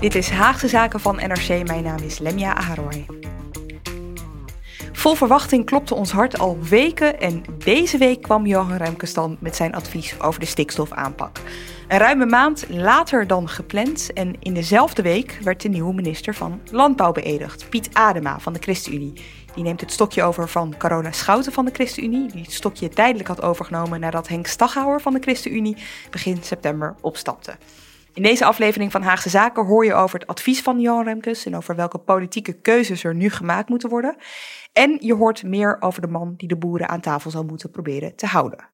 Dit is Haagse Zaken van NRC. Mijn naam is Lemja Aharoy. Vol verwachting klopte ons hart al weken en deze week kwam Johan Remkes dan met zijn advies over de stikstofaanpak. Een ruime maand later dan gepland en in dezelfde week werd de nieuwe minister van Landbouw beëdigd, Piet Adema van de ChristenUnie. Die neemt het stokje over van Corona Schouten van de ChristenUnie, die het stokje tijdelijk had overgenomen nadat Henk Staghouwer van de ChristenUnie begin september opstapte. In deze aflevering van Haagse Zaken hoor je over het advies van Jan Remkes en over welke politieke keuzes er nu gemaakt moeten worden. En je hoort meer over de man die de boeren aan tafel zal moeten proberen te houden.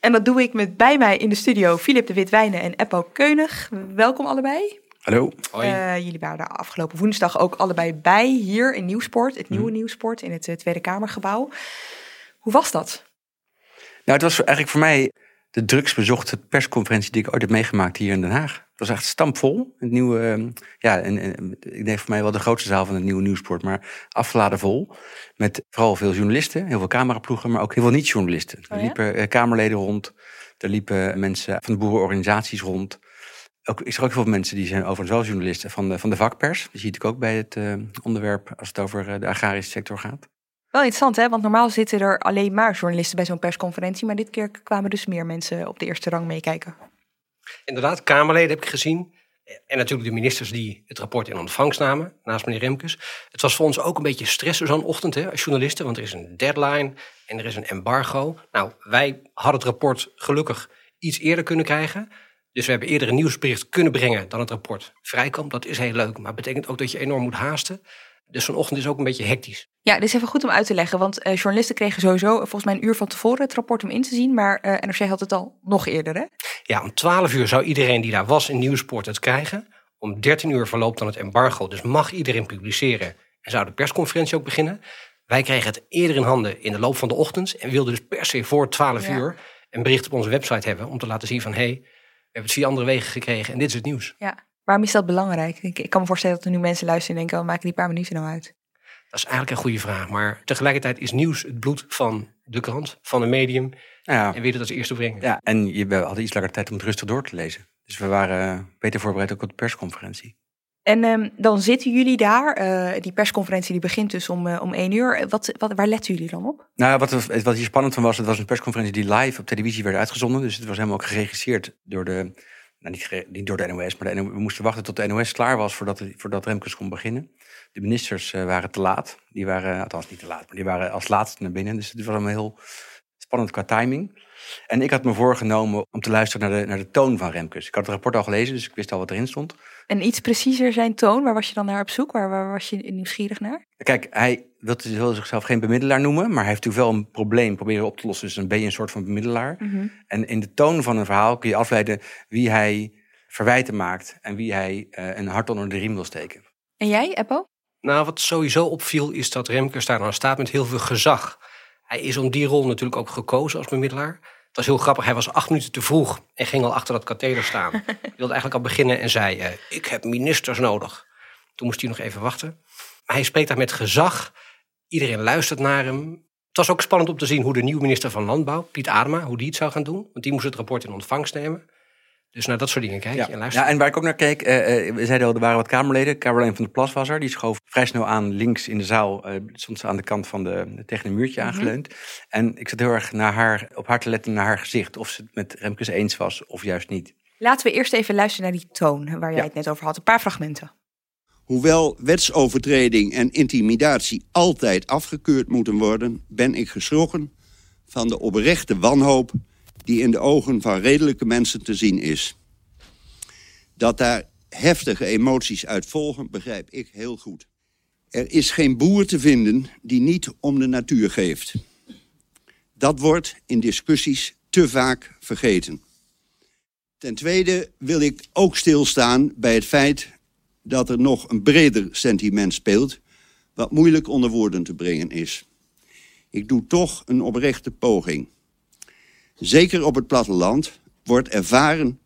En dat doe ik met bij mij in de studio Filip de Witwijnen en Eppo Keunig. Welkom allebei. Hallo. Uh, jullie waren daar afgelopen woensdag ook allebei bij hier in Nieuwsport, het nieuwe mm. Nieuwsport in het uh, Tweede Kamergebouw. Hoe was dat? Nou, het was eigenlijk voor mij de drugsbezochte persconferentie die ik ooit heb meegemaakt hier in Den Haag. Het was echt stampvol. Het nieuwe, ehm, ja, en, en, ik denk voor mij wel de grootste zaal van het nieuwe nieuwsport, maar afgeladen vol. Met vooral veel journalisten, heel veel cameraploegen, maar ook heel veel niet-journalisten. er oh liepen uh, Kamerleden rond, er liepen mensen van de boerenorganisaties rond. Ook, ik zag ook veel mensen die zijn overigens wel journalisten van de, van de vakpers. Die zie ik ook bij het uh, onderwerp als het over uh, de agrarische sector gaat. Wel interessant, hè? Want normaal zitten er alleen maar journalisten bij zo'n persconferentie. Maar dit keer kwamen dus meer mensen op de eerste rang meekijken. Inderdaad, Kamerleden heb ik gezien. En natuurlijk de ministers die het rapport in ontvangst namen, naast meneer Remkes. Het was voor ons ook een beetje stressen zo'n ochtend hè, als journalisten, want er is een deadline en er is een embargo. Nou, wij hadden het rapport gelukkig iets eerder kunnen krijgen. Dus we hebben eerder een nieuwsbericht kunnen brengen dan het rapport vrijkomt. Dat is heel leuk, maar betekent ook dat je enorm moet haasten. Dus vanochtend is ook een beetje hectisch. Ja, dit is even goed om uit te leggen. Want uh, journalisten kregen sowieso volgens mij een uur van tevoren het rapport om in te zien. Maar uh, eh, NRC had het al nog eerder, hè? Ja, om 12 uur zou iedereen die daar was in Nieuwsport het krijgen. Om 13 uur verloopt dan het embargo. Dus mag iedereen publiceren. En zou de persconferentie ook beginnen. Wij kregen het eerder in handen in de loop van de ochtend. En wilden dus per se voor 12 uur een bericht op onze website hebben. Om te laten zien van, hé, hey, we hebben het via andere wegen gekregen. En dit is het nieuws. Ja. Waarom is dat belangrijk? Ik, ik kan me voorstellen dat er nu mensen luisteren en denken, wat maken die paar minuten nou uit? Dat is eigenlijk een goede vraag. Maar tegelijkertijd is nieuws het bloed van de krant, van een medium. Ja. En weet het als eerste brengen. Ja, en je, we hadden iets langer tijd om het rustig door te lezen. Dus we waren beter voorbereid ook op de persconferentie. En um, dan zitten jullie daar. Uh, die persconferentie die begint dus om, uh, om één uur. Wat, wat, waar letten jullie dan op? Nou, wat, wat hier spannend van was, het was een persconferentie die live op televisie werd uitgezonden. Dus het was helemaal ook geregisseerd door de nou, niet, niet, door de NOS, maar de we moesten wachten tot de NOS klaar was voordat, voordat Remkes kon beginnen. De ministers uh, waren te laat. Die waren, althans niet te laat, maar die waren als laatste naar binnen. Dus het was allemaal heel spannend qua timing. En ik had me voorgenomen om te luisteren naar de, naar de toon van Remkes. Ik had het rapport al gelezen, dus ik wist al wat erin stond. En iets preciezer zijn toon, waar was je dan naar op zoek? Waar, waar was je nieuwsgierig naar? Kijk, hij wil zichzelf geen bemiddelaar noemen, maar hij heeft natuurlijk wel een probleem proberen op te lossen. Dus dan ben je een soort van bemiddelaar. Mhm. En in de toon van een verhaal kun je afleiden wie hij verwijten maakt en wie hij uh, een hart onder de riem wil steken. En jij, Eppo? Nou, wat sowieso opviel is dat Remkes daar dan staat met heel veel gezag. Hij is om die rol natuurlijk ook gekozen als bemiddelaar. Het was heel grappig, hij was acht minuten te vroeg en ging al achter dat katheder staan. hij wilde eigenlijk al beginnen en zei, uh, ik heb ministers nodig. Toen moest hij nog even wachten. Maar hij spreekt daar met gezag. Iedereen luistert naar hem. Het was ook spannend om te zien hoe de nieuwe minister van Landbouw, Piet Adema, hoe die het zou gaan doen. Want die moest het rapport in ontvangst nemen. Dus naar dat soort dingen kijk je Ja. en luister. Ja, en waar ik ook naar keek, eh, eh, we zeiden al, er waren wat Kamerleden. Caroline van der Plas was er. Die schoof vrij snel aan links in de zaal. eh stond ze aan de kant van de, tegen een muurtje Mhm. aangeleund. En ik zat heel erg naar haar, op haar te letten, naar haar gezicht. Of ze het met Remkes eens was of juist niet. Laten we eerst even luisteren naar die toon waar jij Ja. het net over had. Een paar fragmenten. Hoewel wetsovertreding en intimidatie altijd afgekeurd moeten worden, ben ik geschrokken van de oprechte wanhoop die in de ogen van redelijke mensen te zien is. Dat daar heftige emoties uit volgen, begrijp ik heel goed. Er is geen boer te vinden die niet om de natuur geeft. Dat wordt in discussies te vaak vergeten. Ten tweede wil ik ook stilstaan bij het feit dat er nog een breder sentiment speelt, wat moeilijk onder woorden te brengen is. Ik doe toch een oprechte poging. Zeker op het platteland wordt ervaren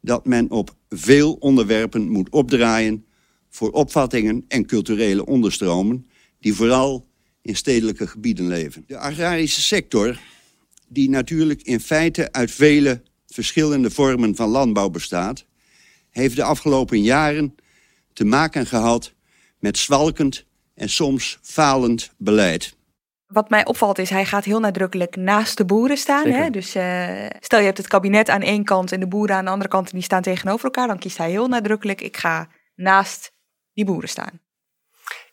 dat men op veel onderwerpen moet opdraaien voor opvattingen en culturele onderstromen die vooral in stedelijke gebieden leven. De agrarische sector, die natuurlijk in feite uit vele verschillende vormen van landbouw bestaat, heeft de afgelopen jaren te maken gehad met zwalkend en soms falend beleid. Wat mij opvalt is, hij gaat heel nadrukkelijk naast de boeren staan. Hè? Dus eh, stel je hebt het kabinet aan één kant en de boeren aan de andere kant en die staan tegenover elkaar. Dan kiest hij heel nadrukkelijk, ik ga naast die boeren staan.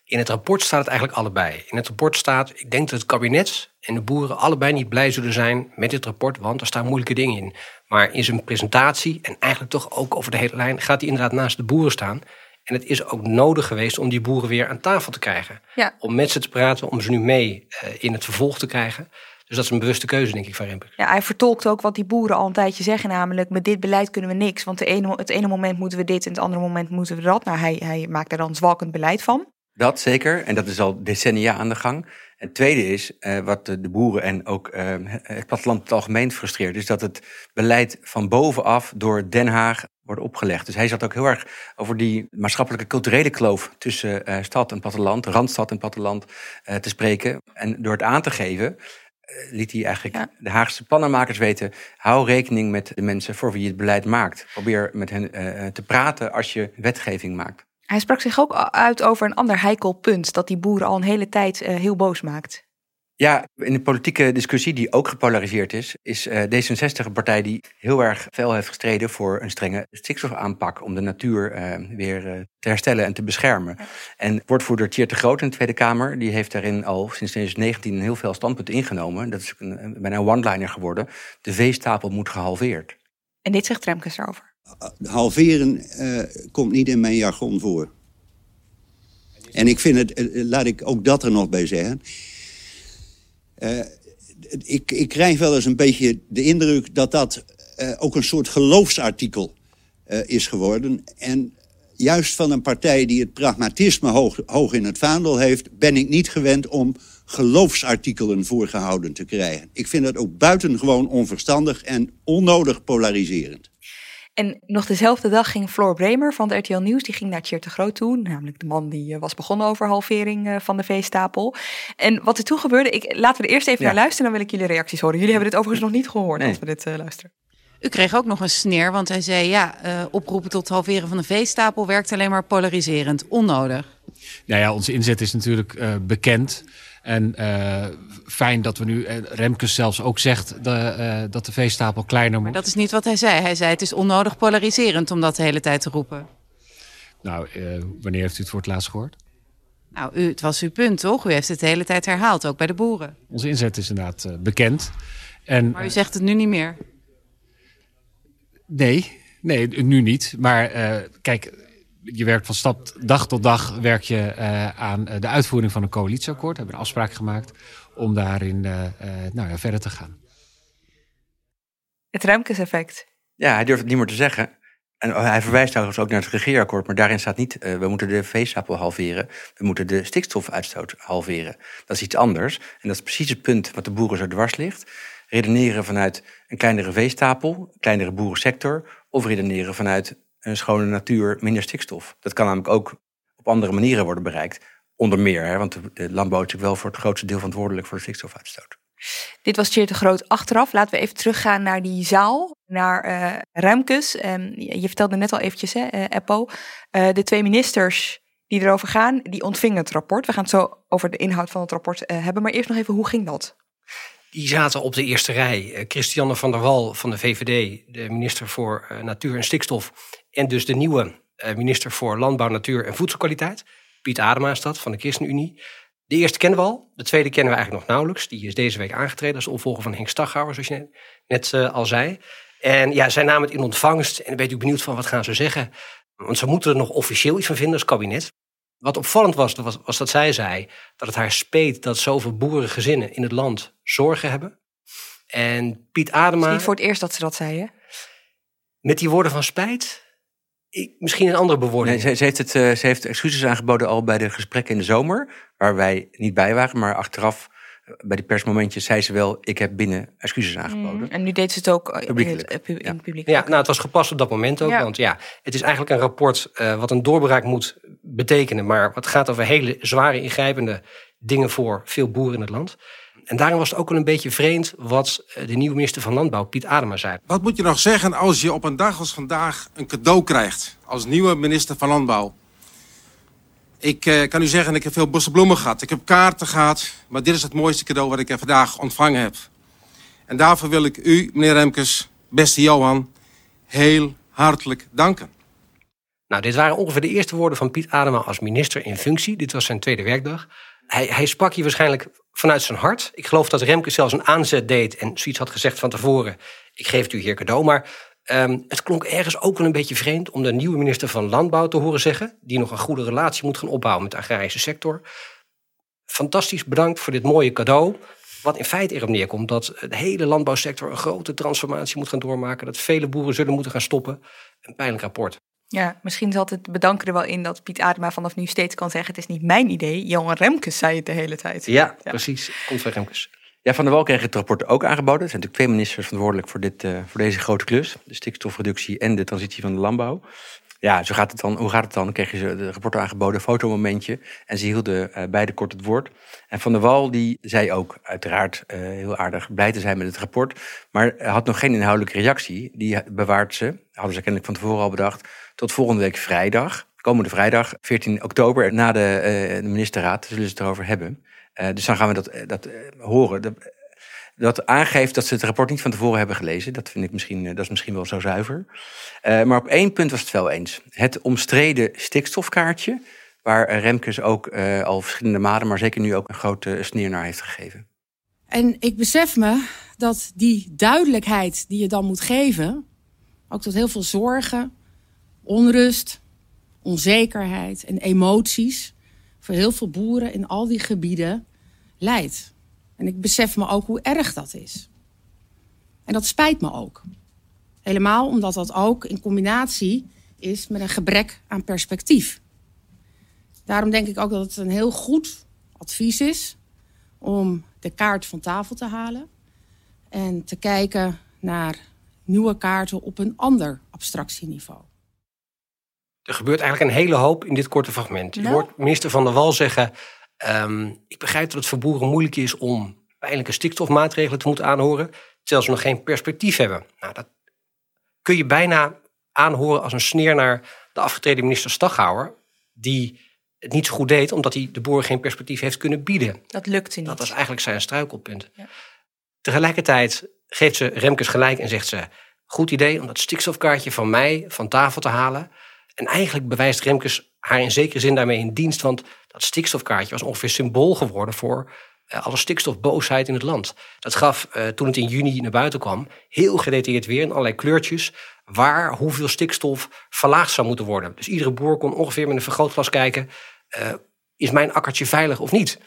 In het rapport staat het eigenlijk allebei. In het rapport staat, ik denk dat het kabinet en de boeren allebei niet blij zullen zijn met dit rapport, want er staan moeilijke dingen in. Maar in zijn presentatie en eigenlijk toch ook over de hele lijn gaat hij inderdaad naast de boeren staan. En het is ook nodig geweest om die boeren weer aan tafel te krijgen. Ja. Om met ze te praten, om ze nu mee eh, in het vervolg te krijgen. Dus dat is een bewuste keuze, denk ik, van Remper. Ja, hij vertolkt ook wat die boeren al een tijdje zeggen, namelijk met dit beleid kunnen we niks. Want de ene, het ene moment moeten we dit en het andere moment moeten we dat. Nou, hij, hij maakt er dan zwalkend beleid van. Dat zeker, en dat is al decennia aan de gang. En het tweede is, eh, wat de, boeren en ook eh, het platteland het algemeen frustreert, is dat het beleid van bovenaf door Den Haag wordt opgelegd. Dus hij zat ook heel erg over die maatschappelijke culturele kloof tussen eh, stad en platteland, randstad en platteland eh, te spreken. En door het aan te geven, eh, liet hij eigenlijk Ja. de Haagse plannenmakers weten, hou rekening met de mensen voor wie je het beleid maakt. Probeer met hen te praten als je wetgeving maakt. Hij sprak zich ook uit over een ander heikel punt, dat die boeren al een hele tijd heel boos maakt. Ja, in de politieke discussie die ook gepolariseerd is, is eh, D66 een partij die heel erg fel heeft gestreden voor een strenge stikstofaanpak om de natuur eh, weer eh, te herstellen en te beschermen. En woordvoerder Tjeerd de Groot in de Tweede Kamer, die heeft daarin al sinds 2019 een heel veel standpunten ingenomen. Dat is een, bijna een one-liner geworden. De veestapel moet gehalveerd. En dit zegt Remkes daarover. Halveren eh, komt niet in mijn jargon voor. En ik vind het, laat ik ook dat er nog bij zeggen. Eh, ik, ik krijg wel eens een beetje de indruk dat dat eh, ook een soort geloofsartikel eh, is geworden. En juist van een partij die het pragmatisme hoog, hoog in het vaandel heeft, ben ik niet gewend om geloofsartikelen voorgehouden te krijgen. Ik vind dat ook buitengewoon onverstandig en onnodig polariserend. En nog dezelfde dag ging Floor Bremer van de RTL Nieuws, die ging naar Tjeerd de Groot toe, namelijk de man die eh, was begonnen over halvering eh, van de veestapel. En wat er toen gebeurde, ik, laten we er eerst even Ja. naar luisteren, dan wil ik jullie reacties horen. Jullie hebben dit overigens nog niet gehoord Nee. als we dit eh, luisteren. U kreeg ook nog een sneer, want hij zei ja, eh, oproepen tot halveren van de veestapel werkt alleen maar polariserend, onnodig. Nou ja, onze inzet is natuurlijk eh, bekend. En eh, fijn dat we nu, eh, Remkes zelfs ook zegt de, eh, dat de veestapel kleiner Maar moet. dat is niet wat hij zei. Hij zei het is onnodig polariserend om dat de hele tijd te roepen. Nou, wanneer heeft u het voor het laatst gehoord? Nou, u, het was uw punt, toch? U heeft het de hele tijd herhaald, ook bij de boeren. Onze inzet is inderdaad bekend. En, Maar u zegt het nu niet meer. Nee, nee, nu niet. Maar kijk, je werkt van stap, dag tot dag werk je eh, aan eh, de uitvoering van een coalitieakkoord. We hebben een afspraak gemaakt om daarin eh, eh, nou ja, verder te gaan. Het Remkes-effect. Ja, hij durft het niet meer te zeggen. En hij verwijst trouwens ook naar het regeerakkoord, maar daarin staat niet, we moeten de veestapel halveren, we moeten de stikstofuitstoot halveren. Dat is iets anders. En dat is precies het punt wat de boeren zo dwars ligt. Redeneren vanuit een kleinere veestapel, een kleinere boerensector, of redeneren vanuit een schone natuur, minder stikstof. Dat kan namelijk ook op andere manieren worden bereikt. Onder meer, hè, want de, landbouw is natuurlijk wel voor het grootste deel verantwoordelijk voor de stikstofuitstoot. Dit was Cheer te Groot achteraf. Laten we even teruggaan naar die zaal, naar uh, Remkes. Um, je vertelde net al eventjes, hè, uh, Eppo. Uh, de twee ministers die erover gaan, die ontvingen het rapport. We gaan het zo over de inhoud van het rapport hebben. Maar eerst nog even, hoe ging dat? Die zaten op de eerste rij. Christiane van der Wal van de VVD, de minister voor Natuur en Stikstof. En dus de nieuwe minister voor Landbouw, Natuur en Voedselkwaliteit. Piet Adema van de ChristenUnie. De eerste kennen we al. De tweede kennen we eigenlijk nog nauwelijks. Die is deze week aangetreden als opvolger van Henk Staghouwer, zoals je net al zei. En ja, zij namen het in ontvangst. En dan ben ik benieuwd van wat gaan ze zeggen. Want ze moeten er nog officieel iets van vinden als kabinet. Wat opvallend was, was, was dat zij zei dat het haar speet dat zoveel boerengezinnen in het land zorgen hebben. En Piet Adema... Het is niet voor het eerst dat ze dat zei, hè? Met die woorden van spijt ik, misschien een andere bewoording. Nee, ze, heeft het, uh, ze heeft excuses aangeboden al bij de gesprekken in de zomer, waar wij niet bij waren, maar achteraf eh, bij die persmomentjes zei ze wel: ik heb binnen excuses aangeboden. Mm, en nu deed ze het ook eh, in het ja. publiek. Ja, nou, het was gepast op dat moment ook. Ja. Want ja, het is eigenlijk een rapport uh, wat een doorbraak moet betekenen, maar wat gaat over hele zware, ingrijpende dingen voor veel boeren in het land. En daarom was het ook wel een beetje vreemd wat eh, de nieuwe minister van Landbouw, Piet Adema, zei. Wat moet je nog zeggen als je op een dag als vandaag een cadeau krijgt als nieuwe minister van Landbouw? Ik eh, kan u zeggen, ik heb veel bloemen gehad. Ik heb kaarten gehad. Maar dit is het mooiste cadeau wat ik er vandaag ontvangen heb. En daarvoor wil ik u, meneer Remkes, beste Johan, heel hartelijk danken. Nou, dit waren ongeveer de eerste woorden van Piet Adema als minister in functie. Dit was zijn tweede werkdag. Hij, hij sprak hier waarschijnlijk vanuit zijn hart. Ik geloof dat Remke zelfs een aanzet deed en zoiets had gezegd van tevoren. Ik geef u hier cadeau. Maar um, het klonk ergens ook wel een beetje vreemd om de nieuwe minister van Landbouw te horen zeggen. Die nog een goede relatie moet gaan opbouwen met de agrarische sector. Fantastisch bedankt voor dit mooie cadeau. Wat in feite erop neerkomt dat de hele landbouwsector een grote transformatie moet gaan doormaken. Dat vele boeren zullen moeten gaan stoppen. Een pijnlijk rapport. Ja, misschien zat het bedanken er wel in dat Piet Adema vanaf nu steeds kan zeggen: Het is niet mijn idee. Johan Remkes zei het de hele tijd. Ja, precies. Komt van Remkes. Ja, Van der Wal kreeg het rapport ook aangeboden. Er zijn natuurlijk twee ministers verantwoordelijk voor, dit, uh, voor deze grote klus: de stikstofreductie en de transitie van de landbouw. Ja, zo gaat het dan. Hoe gaat het dan? Dan kreeg je ze de rapport aangeboden, fotomomentje. En ze hielden uh, beide kort het woord. En Van der Wal die zei ook uiteraard uh, heel aardig blij te zijn met het rapport. Maar had nog geen inhoudelijke reactie. Die bewaart ze, hadden ze kennelijk van tevoren al bedacht, tot volgende week vrijdag. Komende vrijdag, 14 oktober, na de, de ministerraad, zullen ze het erover hebben. Uh, dus dan gaan we dat, dat horen. Dat, dat aangeeft dat ze het rapport niet van tevoren hebben gelezen. Dat vind ik misschien, dat is misschien wel zo zuiver. Maar op één punt was het wel eens. Het omstreden stikstofkaartje, waar Remkes ook al verschillende maanden, maar zeker nu ook een grote sneer naar heeft gegeven. En ik besef me dat die duidelijkheid die je dan moet geven, ook tot heel veel zorgen, onrust, onzekerheid en emoties voor heel veel boeren in al die gebieden leidt. En ik besef me ook hoe erg dat is. En dat spijt me ook. Helemaal omdat dat ook in combinatie is met een gebrek aan perspectief. Daarom denk ik ook dat het een heel goed advies is om de kaart van tafel te halen en te kijken naar nieuwe kaarten op een ander abstractieniveau. Er gebeurt eigenlijk een hele hoop in dit korte fragment. Je nou? hoort minister Van der Wal zeggen... Um, ik begrijp dat het voor boeren moeilijk is om pijnlijke stikstofmaatregelen te moeten aanhoren... terwijl ze nog geen perspectief hebben. Nou, dat kun je bijna aanhoren als een sneer naar de afgetreden minister Staghouwer... die het niet zo goed deed, omdat hij de boeren geen perspectief heeft kunnen bieden. Dat lukte niet. Dat was eigenlijk zijn struikelpunt. Ja. Tegelijkertijd geeft ze Remkes gelijk en zegt ze... goed idee om dat stikstofkaartje van mij van tafel te halen... En eigenlijk bewijst Remkes haar in zekere zin daarmee in dienst. Want dat stikstofkaartje was ongeveer symbool geworden voor uh, alle stikstofboosheid in het land. Dat gaf, uh, toen het in juni naar buiten kwam, heel gedetailleerd weer in allerlei kleurtjes. waar hoeveel stikstof verlaagd zou moeten worden. Dus iedere boer kon ongeveer met een vergrootglas kijken. Uh, is mijn akkertje veilig of niet?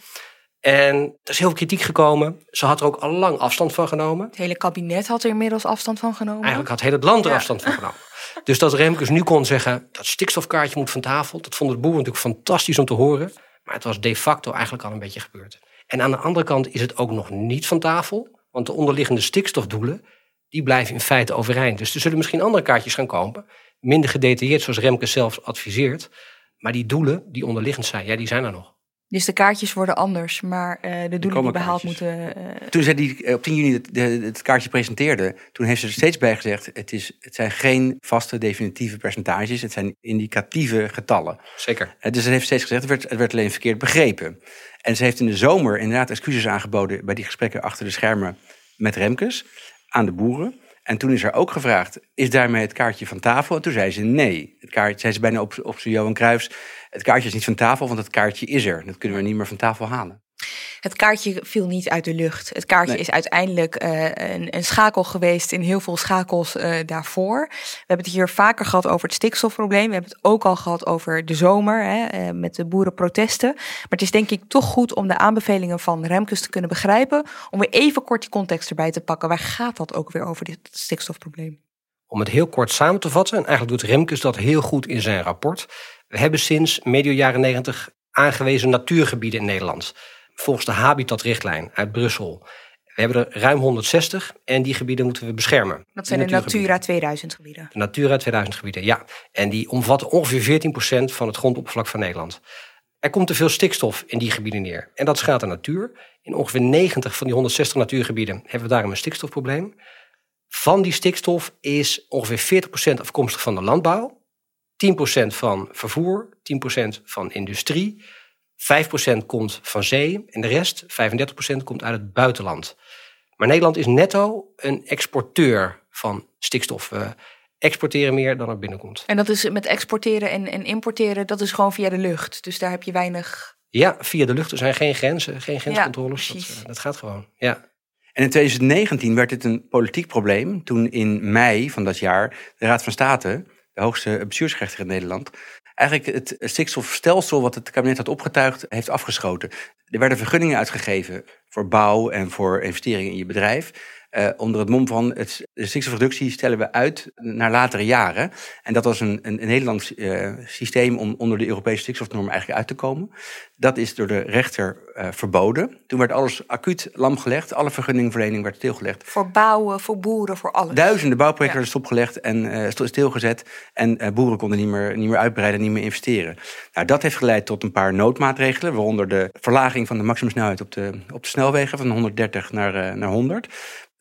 En er is heel veel kritiek gekomen. Ze had er ook al lang afstand van genomen. Het hele kabinet had er inmiddels afstand van genomen. Eigenlijk had heel het land er ja. afstand van genomen. Dus dat Remkes nu kon zeggen, dat stikstofkaartje moet van tafel. Dat vonden de boeren natuurlijk fantastisch om te horen. Maar het was de facto eigenlijk al een beetje gebeurd. En aan de andere kant is het ook nog niet van tafel. Want de onderliggende stikstofdoelen, die blijven in feite overeind. Dus er zullen misschien andere kaartjes gaan komen. Minder gedetailleerd zoals Remkes zelf adviseert. Maar die doelen die onderliggend zijn, ja, die zijn er nog. Dus de kaartjes worden anders, maar uh, de doelen die behaald moeten. Uh... Toen zij die op 10 juni het, het, kaartje presenteerde, toen heeft ze er steeds bij gezegd: het, is, het zijn geen vaste definitieve percentages, het zijn indicatieve getallen. Zeker. Uh, dus ze heeft steeds gezegd: het werd, het werd alleen verkeerd begrepen. En ze heeft in de zomer inderdaad excuses aangeboden bij die gesprekken achter de schermen met Remkes aan de boeren. En toen is er ook gevraagd, is daarmee het kaartje van tafel? En toen zei ze nee. Het kaartje, zei ze bijna op, op zijn Johan Cruijffs, het kaartje is niet van tafel, want het kaartje is er. Dat kunnen we niet meer van tafel halen. Het kaartje viel niet uit de lucht. Het kaartje is uiteindelijk uh, een, een, schakel geweest in heel veel schakels uh, daarvoor. We hebben het hier vaker gehad over het stikstofprobleem. We hebben het ook al gehad over de zomer hè, uh, met de boerenprotesten. Maar het is denk ik toch goed om de aanbevelingen van Remkes te kunnen begrijpen. Om weer even kort die context erbij te pakken. Waar gaat dat ook weer over, dit stikstofprobleem? Om het heel kort samen te vatten, en eigenlijk doet Remkes dat heel goed in zijn rapport. We hebben sinds medio jaren negentig aangewezen natuurgebieden in Nederland volgens de Habitatrichtlijn uit Brussel. We hebben er ruim 160 en die gebieden moeten we beschermen. Dat zijn de Natura 2000 gebieden. De Natura 2000 gebieden, ja. En die omvatten ongeveer 14% van het grondoppervlak van Nederland. Er komt te veel stikstof in die gebieden neer. En dat schaadt de natuur. In ongeveer 90 van die 160 natuurgebieden hebben we daarom een stikstofprobleem. Van die stikstof is ongeveer 40% afkomstig van de landbouw, 10% van vervoer, 10% van industrie, 5% komt van zee en de rest, 35%, komt uit het buitenland. Maar Nederland is netto een exporteur van stikstof. We exporteren meer dan er binnenkomt. En dat is met exporteren en, en importeren, dat is gewoon via de lucht. Dus daar heb je weinig. Ja, via de lucht. Er zijn geen grenzen, geen grenscontroles. Ja, dat, eh, dat gaat gewoon. Ja. En in 2019 werd dit een politiek probleem toen in mei van dat jaar de Raad van State, de hoogste bestuursrechter in Nederland, eigenlijk het stikstofstelsel wat het kabinet had opgetuigd, heeft afgeschoten. Er werden vergunningen uitgegeven voor bouw en voor investeringen in je bedrijf. Uh, onder het mom van het, de stikstofreductie stellen we uit naar latere jaren. En dat was een, een, een Nederlands uh, systeem om onder de Europese stikstofnorm eigenlijk uit te komen. Dat is door de rechter uh, verboden. Toen werd alles acuut lam gelegd. Alle vergunningverlening werd stilgelegd. Voor bouwen, voor boeren, voor alles. Duizenden bouwprojecten werden stopgelegd en stilgezet. En boeren konden niet meer, niet meer uitbreiden, niet meer investeren. Nou, dat heeft geleid tot een paar noodmaatregelen. Waaronder de verlaging van de maximumsnelheid op de, op de snelwegen van 130 naar, naar 100.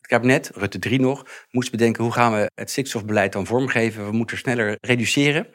Het kabinet, Rutte 3 nog, moest bedenken hoe gaan we het stikstofbeleid dan vormgeven. We moeten sneller reduceren,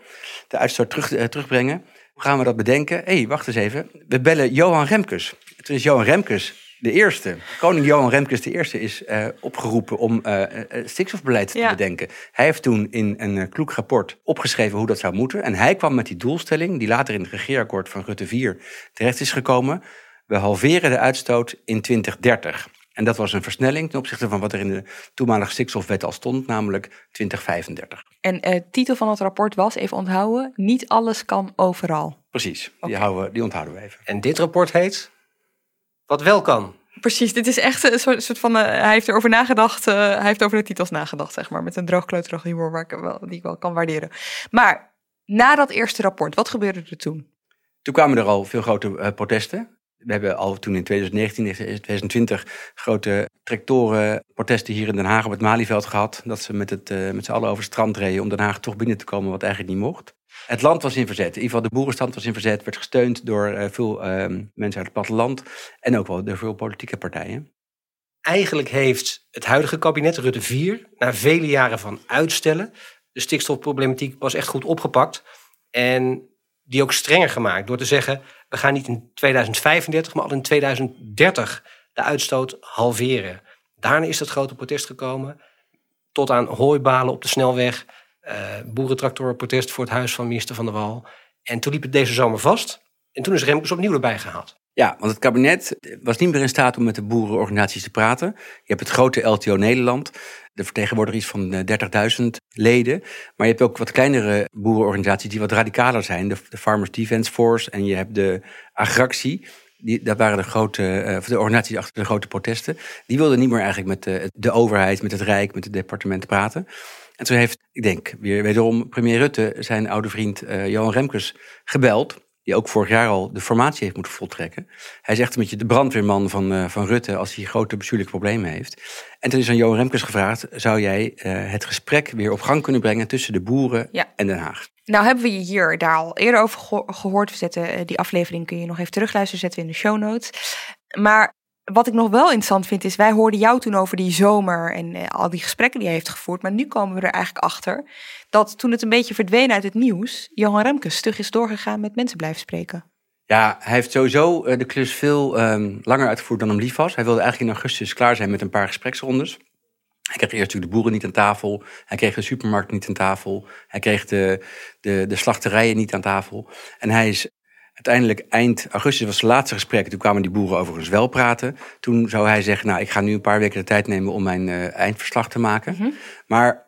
de uitstoot terug, uh, terugbrengen. Hoe gaan we dat bedenken? Hé, hey, wacht eens even. We bellen Johan Remkes. Toen is Johan Remkes de eerste. Koning Johan Remkes de eerste is uh, opgeroepen om uh, stikstofbeleid te bedenken. Hij heeft toen in een kloek rapport opgeschreven hoe dat zou moeten. En hij kwam met die doelstelling, die later in het regeerakkoord van Rutte 4 terecht is gekomen. We halveren de uitstoot in 2030. En dat was een versnelling ten opzichte van wat er in de toenmalige stikstofwet al stond, namelijk 2035. En de uh, titel van het rapport was, even onthouden, niet alles kan overal. Precies, die, houden, die onthouden we even. En dit rapport heet Wat wel kan. Precies, dit is echt een soort, soort van. Uh, hij heeft erover nagedacht. Uh, hij heeft over de titels nagedacht, zeg maar. Met een droogkleuterig humor waar ik wel, die ik wel kan waarderen. Maar na dat eerste rapport, wat gebeurde er toen? Toen kwamen er al veel grote uh, protesten. We hebben al toen in 2019, 2020 grote tractorenprotesten hier in Den Haag op het Malieveld gehad. Dat ze met, het, uh, met z'n allen over het strand reden om Den Haag toch binnen te komen, wat eigenlijk niet mocht. Het land was in verzet. In ieder geval de boerenstand was in verzet. Werd gesteund door uh, veel uh, mensen uit het platteland. En ook wel door veel politieke partijen. Eigenlijk heeft het huidige kabinet, Rutte 4, na vele jaren van uitstellen, de stikstofproblematiek pas echt goed opgepakt. En die ook strenger gemaakt door te zeggen: we gaan niet in 2035, maar al in 2030 de uitstoot halveren. Daarna is dat grote protest gekomen, tot aan hooibalen op de snelweg, uh, boerentractorenprotest voor het huis van minister Van der Wal. En toen liep het deze zomer vast. En toen is Remkes opnieuw erbij gehaald. Ja, want het kabinet was niet meer in staat om met de boerenorganisaties te praten. Je hebt het grote LTO Nederland. De vertegenwoordiger is van 30.000 leden. Maar je hebt ook wat kleinere boerenorganisaties die wat radicaler zijn. De, Farmers Defence Force en je hebt de Agractie. Die, dat waren de grote, uh, de organisaties achter de grote protesten. Die wilden niet meer eigenlijk met de, de overheid, met het Rijk, met het departement praten. En toen heeft, ik denk, weer wederom premier Rutte zijn oude vriend Johan Remkes gebeld. Die ook vorig jaar al de formatie heeft moeten voltrekken. Hij is echt een beetje de brandweerman van, uh, van Rutte als hij grote bestuurlijke problemen heeft. En toen is aan Johan Remkes gevraagd, zou jij uh, het gesprek weer op gang kunnen brengen tussen de boeren Ja. en Den Haag? Nou hebben we je hier daar al eerder over geho- gehoord. We zetten eh, die aflevering kun je nog even terugluisteren, zetten we in de show notes. Maar wat ik nog wel interessant vind is, wij hoorden jou toen over die zomer en eh, al die gesprekken die hij heeft gevoerd. Maar nu komen we er eigenlijk achter dat toen het een beetje verdween uit het nieuws, Johan Remkes stug is doorgegaan met mensen blijven spreken. Ja, hij heeft sowieso eh, de klus veel ehm, langer uitgevoerd dan hem lief was. Hij wilde eigenlijk in augustus klaar zijn met een paar gespreksrondes. Hij kreeg eerst natuurlijk de boeren niet aan tafel. Hij kreeg de supermarkt niet aan tafel. Hij kreeg de, de, de slachterijen niet aan tafel. En hij is uiteindelijk eind augustus was het laatste gesprek. Toen kwamen die boeren overigens wel praten. Toen zou hij zeggen, nou, ik ga nu een paar weken de tijd nemen om mijn eh, eindverslag te maken. Maar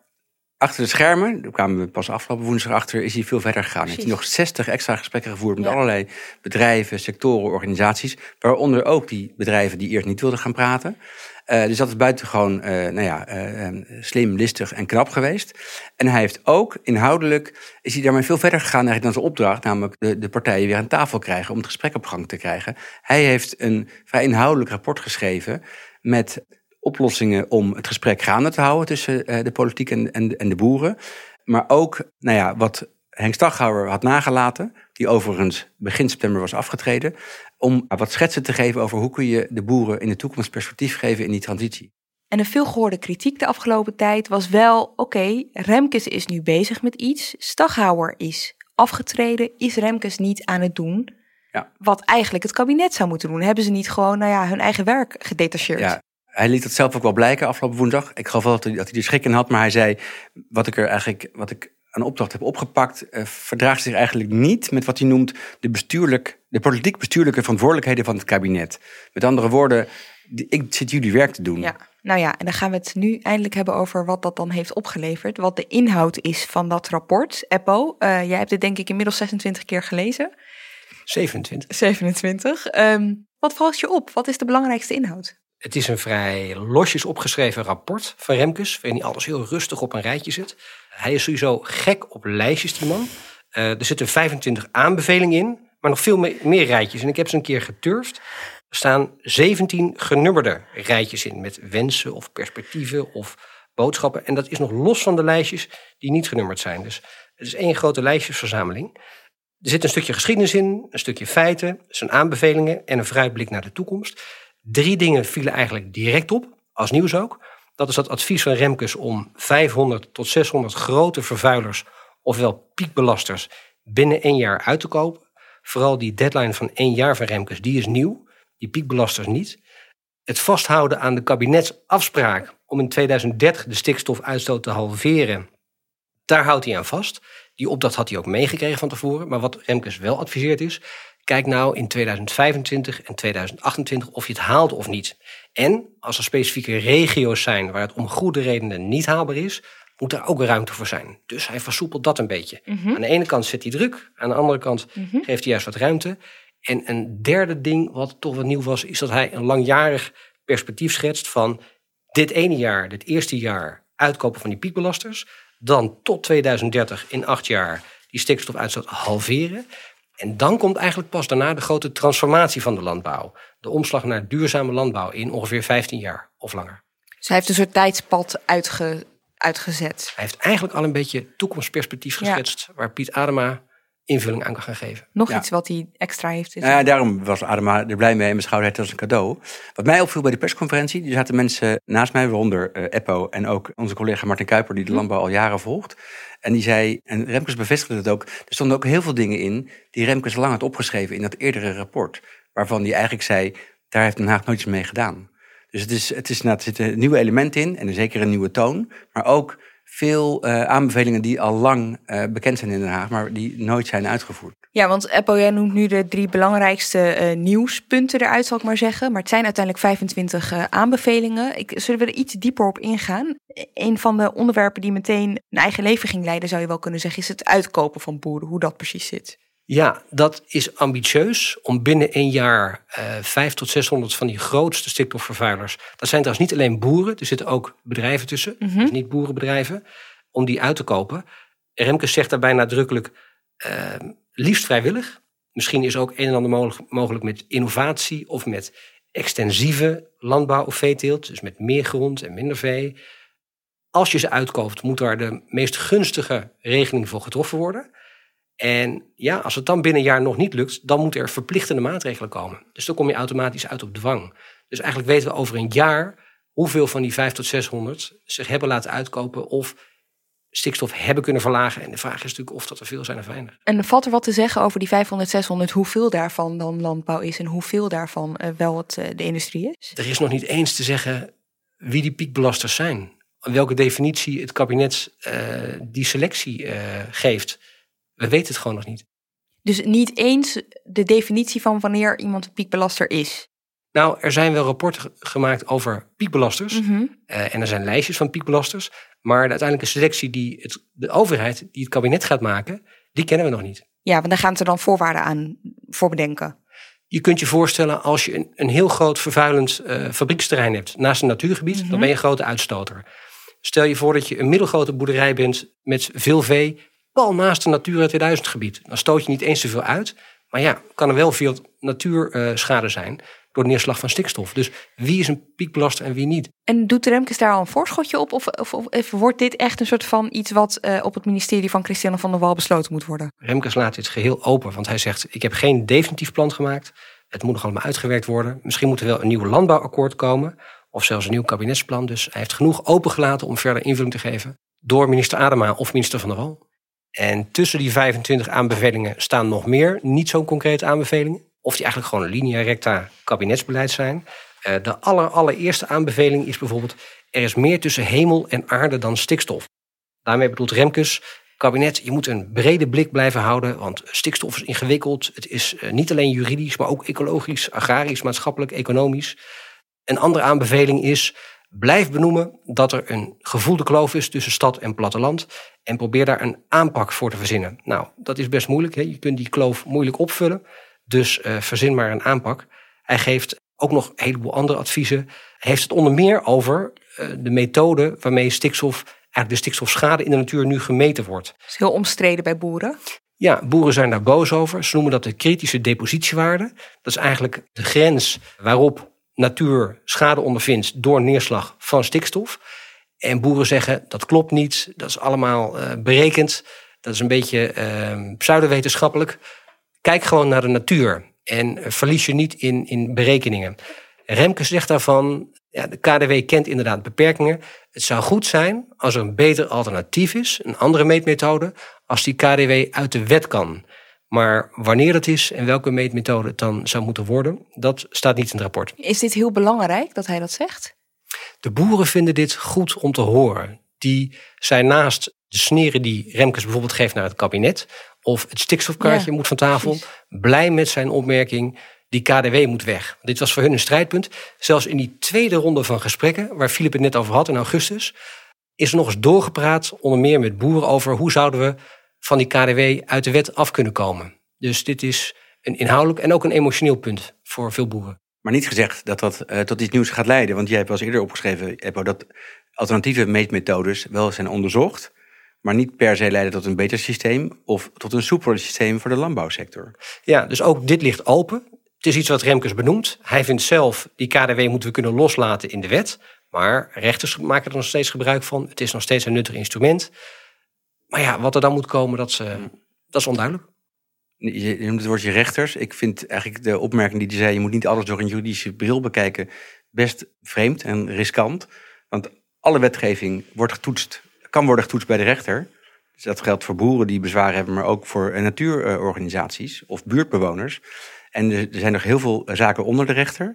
achter de schermen, daar kwamen we pas afgelopen woensdag achter, is hij veel verder gegaan. Heeft hij nog 60 extra gesprekken gevoerd met allerlei bedrijven, sectoren, organisaties. Waaronder ook die bedrijven die eerst niet wilden gaan praten. Eh, dus dat is buitengewoon eh, nou ja, eh, eh, slim, listig en knap geweest. En hij heeft ook inhoudelijk, is hij daarmee veel verder gegaan dan zijn opdracht. Namelijk de, de partijen weer aan tafel krijgen om het gesprek op gang te krijgen. Hij heeft een vrij inhoudelijk rapport geschreven met oplossingen om het gesprek gaande te houden tussen de politiek en, en, en de boeren. Maar ook, nou ja, wat Henk Staghouwer had nagelaten, die overigens begin september was afgetreden, om wat schetsen te geven over hoe kun je de boeren in de toekomst perspectief geven in die transitie. En de veelgehoorde kritiek de afgelopen tijd was wel, oké, Remkes is nu bezig met iets. Staghouwer is afgetreden. Is Remkes niet aan het doen Ja. wat eigenlijk het kabinet zou moeten doen? Hebben ze niet gewoon nou ja, hun eigen werk gedetacheerd? Ja, hij liet het zelf ook wel blijken afgelopen woensdag. Ik geloof wel dat hij, dat hij er schik in had, maar hij zei wat ik er eigenlijk, wat ik aan opdracht heb opgepakt, eh, verdraagt zich eigenlijk niet met wat hij noemt de bestuurlijk, de politiek bestuurlijke verantwoordelijkheden van het kabinet. Met andere woorden, die- ik zit jullie werk te doen. Ja, nou ja, en dan gaan we het nu eindelijk hebben over wat dat dan heeft opgeleverd. Wat de inhoud is van dat rapport. Eppo, eh, jij hebt het denk ik inmiddels 26 keer gelezen. 27. 27. Ehm, wat valt je op? Wat is de belangrijkste inhoud? Het is een vrij losjes opgeschreven rapport van Remkes, waarin alles heel rustig op een rijtje zet. Hij is sowieso gek op lijstjes, die man. Eh, er zitten 25 aanbevelingen in, maar nog veel me- meer rijtjes. En ik heb ze een keer geturfd. Er staan 17 genummerde rijtjes in, met wensen of perspectieven of boodschappen. En dat is nog los van de lijstjes die niet genummerd zijn. Dus het is één grote lijstjesverzameling. Er zit een stukje geschiedenis in, een stukje feiten, zijn aanbevelingen en een vooruitblik naar de toekomst. Drie dingen vielen eigenlijk direct op, als nieuws ook. Dat is dat advies van Remkes om 500 tot 600 grote vervuilers, ofwel piekbelasters, binnen één jaar uit te kopen. Vooral die deadline van één jaar van Remkes, die is nieuw. Die piekbelasters niet. Het vasthouden aan de kabinetsafspraak om in 2030 de stikstofuitstoot te halveren, daar houdt hij aan vast. Die opdracht had hij ook meegekregen van tevoren. Maar wat Remkes wel adviseert is, kijk nou in 2025 en 2028 of je het haalt of niet. En als er specifieke regio's zijn waar het om goede redenen niet haalbaar is, moet daar ook ruimte voor zijn. Dus hij versoepelt dat een beetje. Mhm. Aan de ene kant zet hij druk, aan de andere kant Mhm. geeft hij juist wat ruimte. En een derde ding, wat toch wat nieuw was, is dat hij een langjarig perspectief schetst van dit ene jaar, dit eerste jaar, uitkopen van die piekbelasters. Dan tot 2030 in acht jaar die stikstofuitstoot halveren. En dan komt eigenlijk pas daarna de grote transformatie van de landbouw. De omslag naar duurzame landbouw in ongeveer 15 jaar of langer. Dus hij heeft een soort tijdspad uitge, uitgezet. Hij heeft eigenlijk al een beetje toekomstperspectief Ja. geschetst... waar Piet Adema invulling aan kan gaan geven. Nog Ja. iets wat hij extra heeft. Nou ja, daarom was Adema er blij mee en beschouwde het als een cadeau. Wat mij opviel bij de persconferentie, er zaten mensen naast mij, waaronder eh, Eppo en ook onze collega Martin Kuiper, die de landbouw al jaren volgt. En die zei, en Remkes bevestigde het ook, er stonden ook heel veel dingen in die Remkes lang had opgeschreven in dat eerdere rapport. Waarvan hij eigenlijk zei, daar heeft Den Haag nooit iets mee gedaan. Dus het is, het is, nou, er zitten nieuwe elementen in en zeker een nieuwe toon. Maar ook veel eh, aanbevelingen die al lang eh, bekend zijn in Den Haag, maar die nooit zijn uitgevoerd. Ja, want jij noemt nu de drie belangrijkste eh, nieuwspunten eruit, zal ik maar zeggen. Maar het zijn uiteindelijk 25 eh, aanbevelingen. Ik, zullen we er iets dieper op ingaan? Een van de onderwerpen die meteen een eigen leven ging leiden, zou je wel kunnen zeggen, is het uitkopen van boeren. Hoe dat precies zit. Ja, dat is ambitieus om binnen één jaar eh 5 tot 600 van die grootste stikstofvervuilers. Dat zijn trouwens niet alleen boeren, er zitten ook bedrijven tussen, Mhm. dus niet boerenbedrijven, om die uit te kopen. Remkes zegt daarbij nadrukkelijk, eh, liefst vrijwillig. Misschien is ook een en ander mogelijk, mogelijk met innovatie of met extensieve landbouw of veeteelt. Dus met meer grond en minder vee. Als je ze uitkoopt, moet daar de meest gunstige regeling voor getroffen worden. En ja, als het dan binnen een jaar nog niet lukt, dan moeten er verplichtende maatregelen komen. Dus dan kom je automatisch uit op dwang. Dus eigenlijk weten we over een jaar hoeveel van die 5 tot 600 zich hebben laten uitkopen of stikstof hebben kunnen verlagen. En de vraag is natuurlijk of dat er veel zijn of weinig. En valt er wat te zeggen over die 500, 600, hoeveel daarvan dan landbouw is en hoeveel daarvan uh, wel het, uh, de industrie is? Er is nog niet eens te zeggen wie die piekbelasters zijn. Welke definitie het kabinet uh, die selectie geeft. We weten het gewoon nog niet. Dus niet eens de definitie van wanneer iemand een piekbelaster is? Nou, er zijn wel rapporten gemaakt over piekbelasters. Mm -hmm. uh, en er zijn lijstjes van piekbelasters. Maar de uiteindelijke selectie die het, de overheid, die het kabinet gaat maken, die kennen we nog niet. Ja, want daar gaan ze dan voorwaarden aan voor bedenken. Je kunt je voorstellen als je een, een heel groot vervuilend uh, fabrieksterrein hebt naast een natuurgebied, mm -hmm. dan ben je een grote uitstoter. Stel je voor dat je een middelgrote boerderij bent met veel vee, pal naast een Natura 2000 gebied. Dan stoot je niet eens zoveel uit, maar ja, kan er wel veel natuurschade zijn door de neerslag van stikstof. Dus wie is een piekbelaster en wie niet? En doet Remkes daar al een voorschotje op? Of, of, of wordt dit echt een soort van iets wat uh, op het ministerie van Christiane van der Wal besloten moet worden? Remkes laat dit geheel open, want hij zegt: Ik heb geen definitief plan gemaakt. Het moet nog allemaal uitgewerkt worden. Misschien moet er wel een nieuw landbouwakkoord komen. Of zelfs een nieuw kabinetsplan. Dus hij heeft genoeg opengelaten om verder invulling te geven. Door minister Adema of minister van der Wal. En tussen die 25 aanbevelingen staan nog meer niet zo concrete aanbevelingen. Of die eigenlijk gewoon linea recta kabinetsbeleid zijn. Uh, de aller, allereerste aanbeveling is bijvoorbeeld... er is meer tussen hemel en aarde dan stikstof. Daarmee bedoelt Remkes, kabinet, je moet een brede blik blijven houden... want stikstof is ingewikkeld. Het is uh, niet alleen juridisch, maar ook ecologisch, agrarisch, maatschappelijk, economisch. Een andere aanbeveling is... Blijf benoemen dat er een gevoelde kloof is tussen stad en platteland. En probeer daar een aanpak voor te verzinnen. Nou, dat is best moeilijk. Hè? Je kunt die kloof moeilijk opvullen. Dus uh, verzin maar een aanpak. Hij geeft ook nog een heleboel andere adviezen. Hij heeft het onder meer over uh, de methode waarmee stikstof, eigenlijk de stikstofschade in de natuur nu gemeten wordt. Dat is heel omstreden bij boeren. Ja, boeren zijn daar boos over. Ze noemen dat de kritische depositiewaarde. Dat is eigenlijk de grens waarop natuur schade ondervindt door neerslag van stikstof. En boeren zeggen dat klopt niet, dat is allemaal uh, berekend, dat is een beetje uh, pseudowetenschappelijk. Kijk gewoon naar de natuur en verlies je niet in, in berekeningen. Remke zegt daarvan, ja, de KDW kent inderdaad beperkingen. Het zou goed zijn als er een beter alternatief is, een andere meetmethode, als die KDW uit de wet kan. Maar wanneer het is en welke meetmethode het dan zou moeten worden, dat staat niet in het rapport. Is dit heel belangrijk dat hij dat zegt? De boeren vinden dit goed om te horen. Die zijn naast de sneren die Remkes bijvoorbeeld geeft naar het kabinet, of het stikstofkaartje ja, moet van tafel, precies. blij met zijn opmerking, die KDW moet weg. Dit was voor hun een strijdpunt. Zelfs in die tweede ronde van gesprekken, waar Filip het net over had in augustus, is er nog eens doorgepraat, onder meer met boeren, over hoe zouden we van die KDW uit de wet af kunnen komen. Dus dit is een inhoudelijk en ook een emotioneel punt voor veel boeren. Maar niet gezegd dat dat uh, tot iets nieuws gaat leiden. Want jij hebt wel eens eerder opgeschreven, Eppo, dat alternatieve meetmethodes wel zijn onderzocht. Maar niet per se leiden tot een beter systeem of tot een soepeler systeem voor de landbouwsector. Ja, dus ook dit ligt open. Het is iets wat Remkes benoemt. Hij vindt zelf, die KDW moeten we kunnen loslaten in de wet. Maar rechters maken er nog steeds gebruik van. Het is nog steeds een nuttig instrument. Maar ja, wat er dan moet komen, dat is, uh, dat is onduidelijk. Je noemt het woordje rechters. Ik vind eigenlijk de opmerking die hij zei... je moet niet alles door een juridische bril bekijken... best vreemd en riskant. Want alle wetgeving wordt getoetst, kan worden getoetst bij de rechter. Dus dat geldt voor boeren die bezwaar hebben... maar ook voor natuurorganisaties of buurtbewoners. En er zijn nog heel veel zaken onder de rechter.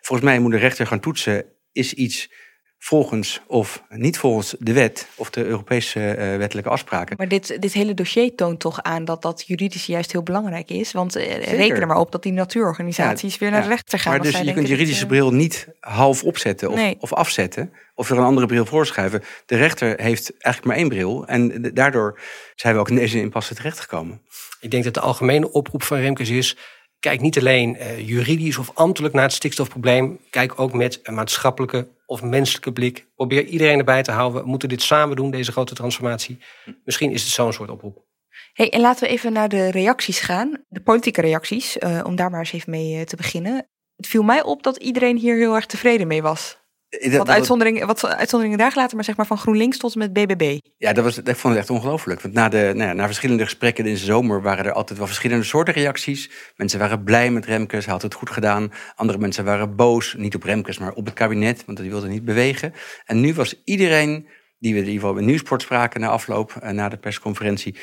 Volgens mij moet de rechter gaan toetsen... is iets volgens of niet volgens de wet of de Europese uh, wettelijke afspraken. Maar dit, dit hele dossier toont toch aan dat dat juridisch juist heel belangrijk is. Want uh, reken er maar op dat die natuurorganisaties ja, weer naar ja. de rechter gaan. Maar dus je kunt de juridische dat, bril niet half opzetten of, nee. of afzetten. Of er een andere bril voorschuiven. De rechter heeft eigenlijk maar één bril. En daardoor zijn we ook in deze impasse terechtgekomen. Ik denk dat de algemene oproep van Remkes is... Kijk niet alleen uh, juridisch of ambtelijk naar het stikstofprobleem. Kijk ook met een maatschappelijke of menselijke blik. Probeer iedereen erbij te houden. We moeten dit samen doen, deze grote transformatie. Misschien is het zo'n soort oproep. Hey, en laten we even naar de reacties gaan. De politieke reacties, uh, om daar maar eens even mee uh, te beginnen. Het viel mij op dat iedereen hier heel erg tevreden mee was. Dat, wat, uitzonderingen, wat uitzonderingen daar gelaten, maar zeg maar van GroenLinks tot en met BBB. Ja, dat, was, ik vond het echt ongelooflijk. Want na, de, nou ja, na verschillende gesprekken in de zomer waren er altijd wel verschillende soorten reacties. Mensen waren blij met Remkes, hij had het goed gedaan. Andere mensen waren boos, niet op Remkes, maar op het kabinet, want die wilde niet bewegen. En nu was iedereen die we in ieder geval in Nieuwsport spraken na afloop, na de persconferentie,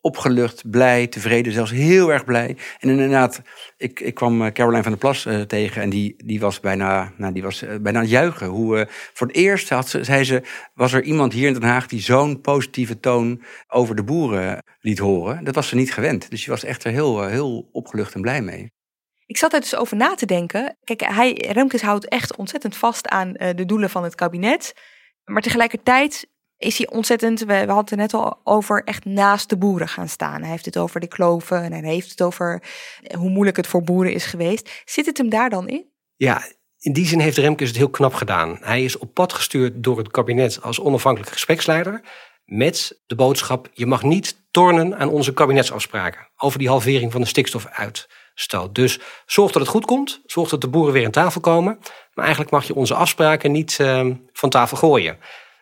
opgelucht, blij, tevreden, zelfs heel erg blij. En inderdaad, ik, ik kwam eh, Caroline van der Plas uh, tegen en die, die was bijna, nou, die was, uh, bijna het juichen. Hoe, voor het eerst had ze, zei ze, was er iemand hier in Den Haag die zo'n positieve toon over de boeren liet horen. Dat was ze niet gewend. Dus je was echt er heel, heel opgelucht en blij mee. Ik zat er dus over na te denken. Kijk, hij, Remkes houdt echt ontzettend vast aan de doelen van het kabinet. Maar tegelijkertijd is hij ontzettend, we, hadden het net al over, echt naast de boeren gaan staan. Hij heeft het over de kloven en hij heeft het over hoe moeilijk het voor boeren is geweest. Zit het hem daar dan in? Ja, in die zin heeft Remkes het heel knap gedaan. Hij is op pad gestuurd door het kabinet als onafhankelijk gespreksleider. Met de boodschap: je mag niet tornen aan onze kabinetsafspraken over die halvering van de stikstofuitstoot. Dus zorg dat het goed komt. Zorg dat de boeren weer aan tafel komen. Maar eigenlijk mag je onze afspraken niet uh, van tafel gooien.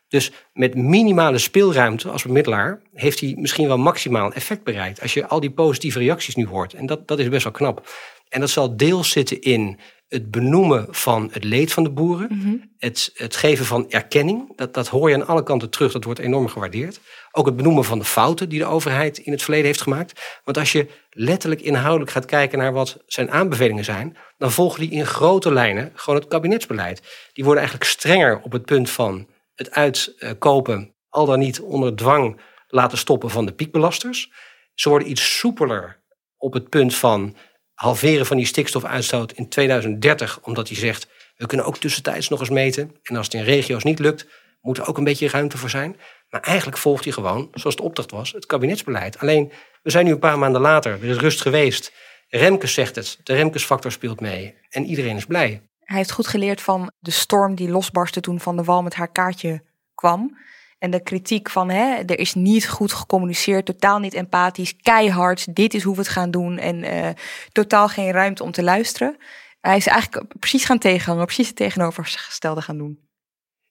Dus met minimale speelruimte als bemiddelaar heeft hij misschien wel maximaal effect bereikt. Als je al die positieve reacties nu hoort. En dat, dat is best wel knap. En dat zal deels zitten in het benoemen van het leed van de boeren. Mhm. het, het geven van erkenning. Dat, dat hoor je aan alle kanten terug. Dat wordt enorm gewaardeerd. Ook het benoemen van de fouten die de overheid in het verleden heeft gemaakt. Want als je letterlijk inhoudelijk gaat kijken naar wat zijn aanbevelingen zijn. dan volgen die in grote lijnen gewoon het kabinetsbeleid. Die worden eigenlijk strenger op het punt van het uitkopen, al dan niet onder dwang laten stoppen van de piekbelasters. Ze worden iets soepeler op het punt van halveren van die stikstofuitstoot in 2030, omdat hij zegt, we kunnen ook tussentijds nog eens meten. En als het in regio's niet lukt, moet er ook een beetje ruimte voor zijn. Maar eigenlijk volgt hij gewoon, zoals de opdracht was, het kabinetsbeleid. Alleen, we zijn nu een paar maanden later, er is rust geweest. Remkes zegt het, de Remkes-factor speelt mee en iedereen is blij. Hij heeft goed geleerd van de storm die losbarstte toen Van de Wal met haar kaartje kwam. En de kritiek van hè, er is niet goed gecommuniceerd, totaal niet empathisch, keihard, dit is hoe we het gaan doen en uh, totaal geen ruimte om te luisteren. Hij is eigenlijk precies gaan tegenhangen, precies het tegenovergestelde gaan doen.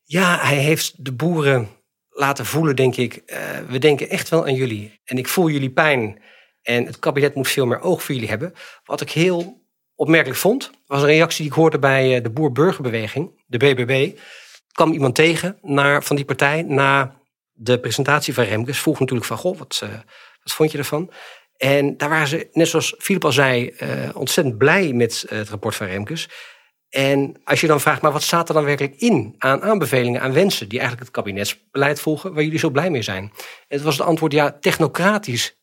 Ja, hij heeft de boeren laten voelen, denk ik. Uh, we denken echt wel aan jullie en ik voel jullie pijn. En het kabinet moet veel meer oog voor jullie hebben. Wat ik heel opmerkelijk vond, was een reactie die ik hoorde bij eh, de Boer-Burgerbeweging, de BBB. kwam iemand tegen naar, van die partij na de presentatie van Remkes. Vroeg natuurlijk van, goh, wat, uh, wat vond je ervan? En daar waren ze, net zoals Filip al zei, uh, ontzettend blij met het rapport van Remkes. En als je dan vraagt, maar wat staat er dan werkelijk in aan aanbevelingen, aan wensen die eigenlijk het kabinetsbeleid volgen, waar jullie zo blij mee zijn? En het was het antwoord, ja, technocratisch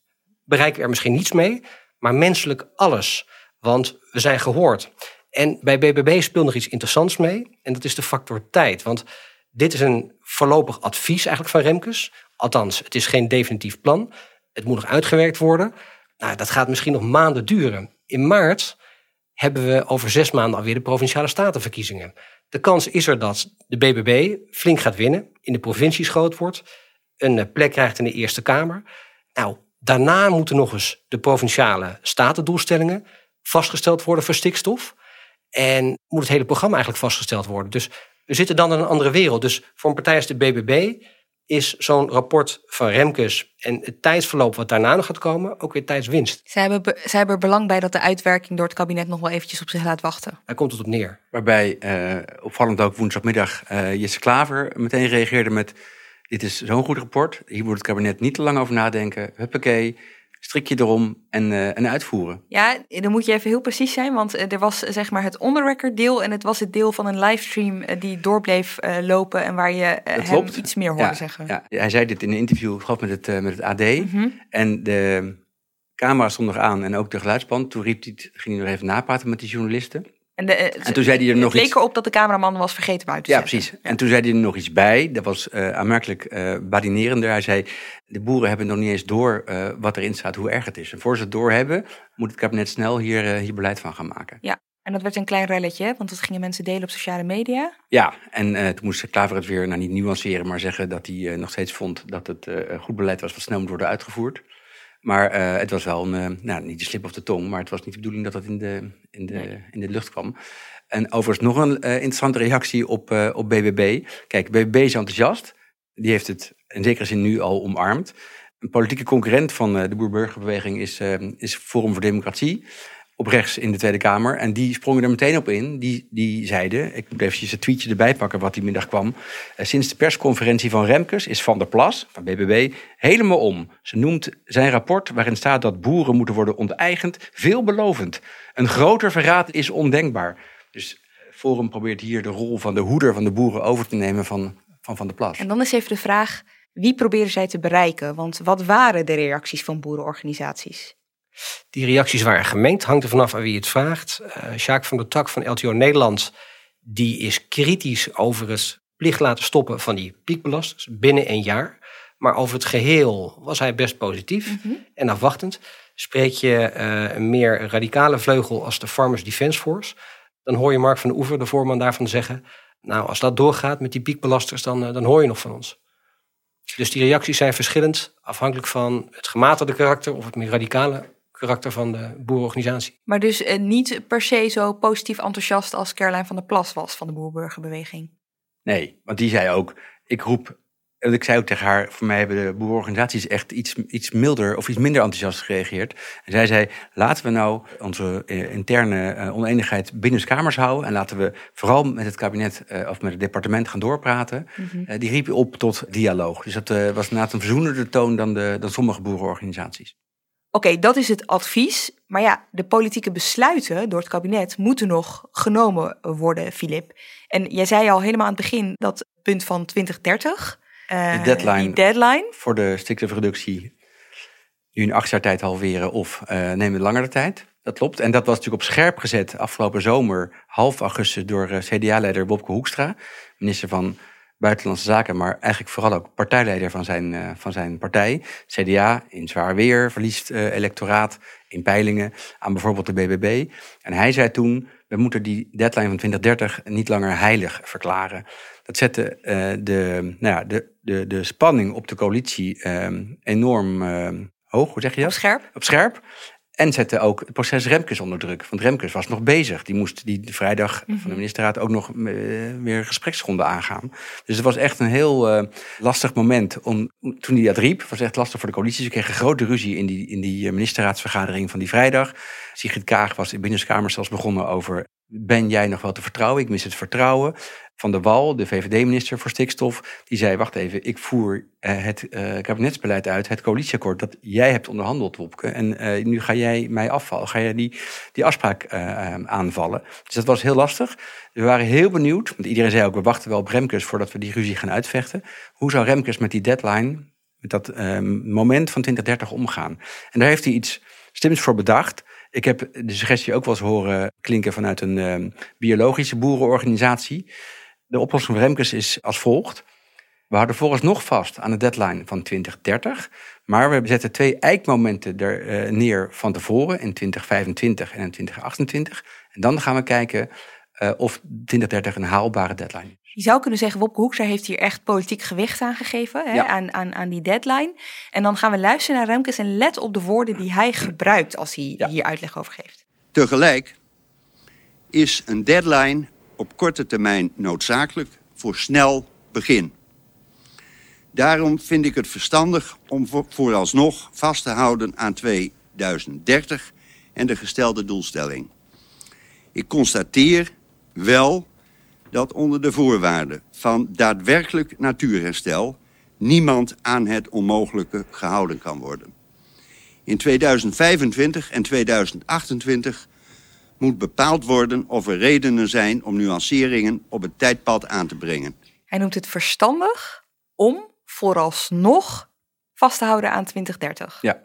bereiken we er misschien niets mee, maar menselijk alles. Want we zijn gehoord. En bij BBB speelt nog iets interessants mee. En dat is de factor tijd. Want dit is een voorlopig advies eigenlijk van Remkes. Althans, het is geen definitief plan. Het moet nog uitgewerkt worden. Nou, dat gaat misschien nog maanden duren. In maart hebben we over zes maanden alweer de provinciale statenverkiezingen. De kans is er dat de BBB flink gaat winnen, in de provincies groot wordt, een plek krijgt in de Eerste Kamer. Nou, daarna moeten nog eens de provinciale statendoelstellingen vastgesteld worden voor stikstof. En moet het hele programma eigenlijk vastgesteld worden. Dus we zitten dan in een andere wereld. Dus voor een partij als de BBB is zo'n rapport van Remkes en het tijdsverloop wat daarna nog gaat komen ook weer tijdswinst. Zij hebben, zij hebben er belang bij dat de uitwerking door het kabinet nog wel eventjes op zich laat wachten. Daar komt het op neer. Waarbij uh, opvallend ook woensdagmiddag uh, Jesse Klaver meteen reageerde met... dit is zo'n goed rapport, hier moet het kabinet niet te lang over nadenken. Huppakee, strik je erom en, uh, en uitvoeren. Ja, dan moet je even heel precies zijn, want eh, er was zeg maar het on-the-record deel en het was het deel van een livestream uh, die doorbleef uh, lopen en waar je hem iets meer hoorde ja, zeggen. Ja, hij zei dit in een interview, gehad met het, met het AD. Mm -hmm. En de camera stond nog aan en ook de geluidsband. Toen riep hij, ging hij nog even napraten met die journalisten. En, de, en toen zei hij er nog het leek iets... erop dat de cameraman was vergeten buiten te Ja, precies. En toen zei hij er nog iets bij. Dat was uh, aanmerkelijk uh, badinerender. Hij zei, de boeren hebben nog niet eens door uh, wat erin staat, hoe erg het is. En voor ze het doorhebben, moet het kabinet snel hier, hier beleid van gaan maken. Ja, en dat werd een klein relletje, want dat gingen mensen delen op sociale media. Ja, en toen moest Klaver het weer, nou niet nuanceren, maar zeggen dat hij nog steeds vond dat het goed beleid was wat snel moet worden uitgevoerd. Maar uh, het was wel een, uh, nou, niet de slip of de tong, maar het was niet de bedoeling dat dat in de, in de, nee. in de lucht kwam. En overigens nog een uh, interessante reactie op, op BBB. Kijk, BBB is enthousiast. Die heeft het in zekere zin nu al omarmd. Een politieke concurrent van de boer-burgerbeweging is, is Forum voor Democratie op rechts in de Tweede Kamer. En die sprongen er meteen op in. Die, die zeiden, ik moet eventjes het tweetje erbij pakken wat die middag kwam. Uh, sinds de persconferentie van Remkes is Van der Plas, van BBB, helemaal om. Ze noemt zijn rapport waarin staat dat boeren moeten worden onteigend veelbelovend. Een groter verraad is ondenkbaar. Dus Forum probeert hier de rol van de hoeder van de boeren over te nemen van Van, van der Plas. En dan is even de vraag, wie proberen zij te bereiken? Want wat waren de reacties van boerenorganisaties? Die reacties waren gemengd, hangt er vanaf aan wie het vraagt. Uh, Sjaak van der Tak van LTO Nederland, die is kritisch over het plicht laten stoppen van die piekbelasters binnen een jaar. Maar over het geheel was hij best positief mm -hmm. en afwachtend. Spreek je uh, een meer radicale vleugel als de Farmers Defence Force, dan hoor je Mark van de Oever, de voorman daarvan, zeggen: Nou, als dat doorgaat met die piekbelasters, dan, uh, dan hoor je nog van ons. Dus die reacties zijn verschillend, afhankelijk van het gematigde karakter of het meer radicale karakter van de boerenorganisatie. Maar dus eh, niet per se zo positief enthousiast als Caroline van der Plas was van de boerburgerbeweging. Nee, want die zei ook, ik roep, en ik zei ook tegen haar, voor mij hebben de boerenorganisaties echt iets, iets milder of iets minder enthousiast gereageerd. En zij zei, laten we nou onze uh, interne uh, oneenigheid binnen kamers houden en laten we vooral met het kabinet uh, of met het departement gaan doorpraten. Mm -hmm. die riep op tot dialoog. Dus dat was inderdaad een verzoenender toon dan, de, dan sommige boerenorganisaties. Oké, okay, dat is het advies. Maar ja, de politieke besluiten door het kabinet moeten nog genomen worden, Filip. En jij zei al helemaal aan het begin dat punt van 2030. Uh, de deadline, die deadline voor de stikstofreductie nu in acht jaar tijd halveren of uh, nemen langere tijd. Dat klopt. En dat was natuurlijk op scherp gezet afgelopen zomer, half augustus, door uh, CDA-leider Bobke Hoekstra, minister van Buitenlandse Zaken, maar eigenlijk vooral ook partijleider van zijn, uh, van zijn partij. CDA in zwaar weer, verliest uh, electoraat in peilingen aan bijvoorbeeld de BBB. En hij zei toen, we moeten die deadline van 2030 niet langer heilig verklaren. Dat zette uh, de, nou ja, de, de, de spanning op de coalitie enorm hoog. Hoe zeg je dat? Op scherp. Op scherp. En zette ook het proces Remkes onder druk. Want Remkes was nog bezig. Die moest die vrijdag mm -hmm. van de ministerraad ook nog uh, weer gespreksgronden aangaan. Dus het was echt een heel uh, lastig moment. Om, toen hij dat riep, was echt lastig voor de coalitie. Ze kregen grote ruzie in die, in die ministerraadsvergadering van die vrijdag. Sigrid Kaag was in Binnenskamer zelfs begonnen over... ben jij nog wel te vertrouwen? Ik mis het vertrouwen. Van der Wal, de VVD-minister voor stikstof, die zei: Wacht even, ik voer uh, het uh, kabinetsbeleid uit, het coalitieakkoord dat jij hebt onderhandeld, Wopke. En uh, nu ga jij mij afvallen, ga jij die, die afspraak aanvallen. Dus dat was heel lastig. We waren heel benieuwd, want iedereen zei ook: We wachten wel op Remkes voordat we die ruzie gaan uitvechten. Hoe zou Remkes met die deadline, met dat moment van 2030 omgaan? En daar heeft hij iets slims voor bedacht. Ik heb de suggestie ook wel eens horen klinken vanuit een biologische boerenorganisatie. De oplossing van Remkes is als volgt. We houden volgens nog vast aan de deadline van 2030. Maar we zetten twee eikmomenten er uh, neer van tevoren in 2025 en in 2028. En dan gaan we kijken uh, of 2030 een haalbare deadline is. Je zou kunnen zeggen, Wopke Hoekstra heeft hier echt politiek gewicht aan gegeven, hè, ja. aan, aan, aan die deadline. En dan gaan we luisteren naar Remkes en let op de woorden die hij gebruikt als hij ja. hier uitleg over geeft. Tegelijk is een deadline op korte termijn noodzakelijk voor snel begin. Daarom vind ik het verstandig om vooralsnog vast te houden aan 2030 en de gestelde doelstelling. Ik constateer wel dat onder de voorwaarden van daadwerkelijk natuurherstel niemand aan het onmogelijke gehouden kan worden. In 2025 en 2028 moet bepaald worden of er redenen zijn om nuanceringen op het tijdpad aan te brengen. Hij noemt het verstandig om vooralsnog vast te houden aan 2030. Ja.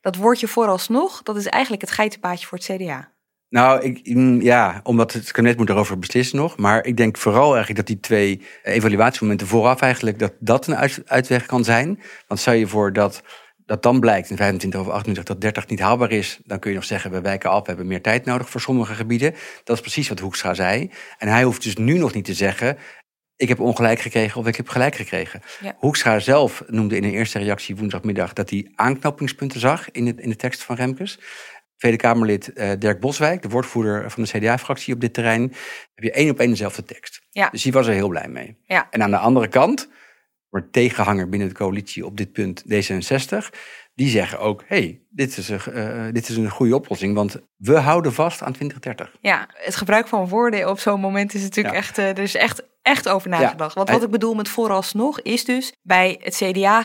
Dat woordje vooralsnog, dat is eigenlijk het geitenpaadje voor het CDA. Nou, ik, ja, omdat het kabinet moet erover beslissen nog. Maar ik denk vooral eigenlijk dat die twee evaluatiemomenten vooraf eigenlijk... dat dat een uit, uitweg kan zijn. Want stel je voor dat dat dan blijkt in 25 of 28 dat 30 niet haalbaar is, dan kun je nog zeggen we wijken af, we hebben meer tijd nodig voor sommige gebieden. Dat is precies wat Hoekstra zei. En hij hoeft dus nu nog niet te zeggen, ik heb ongelijk gekregen of ik heb gelijk gekregen. Ja. Hoekstra zelf noemde in een eerste reactie woensdagmiddag dat hij aanknopingspunten zag in, het, in de tekst van Remkes. Tweede Kamerlid uh, Dirk Boswijk, de woordvoerder van de CDA-fractie op dit terrein, heb je één op één dezelfde tekst. Ja. Dus die was er heel blij mee. Ja. En aan de andere kant, wordt tegenhanger binnen de coalitie op dit punt D66, die zeggen ook, hey, dit is, een, uh, dit is een goede oplossing, want we houden vast aan 2030. Ja, het gebruik van woorden op zo'n moment is natuurlijk ja. echt, uh, er is echt, echt over nagedacht. Ja. Want wat ik bedoel met vooralsnog is dus bij het CDA,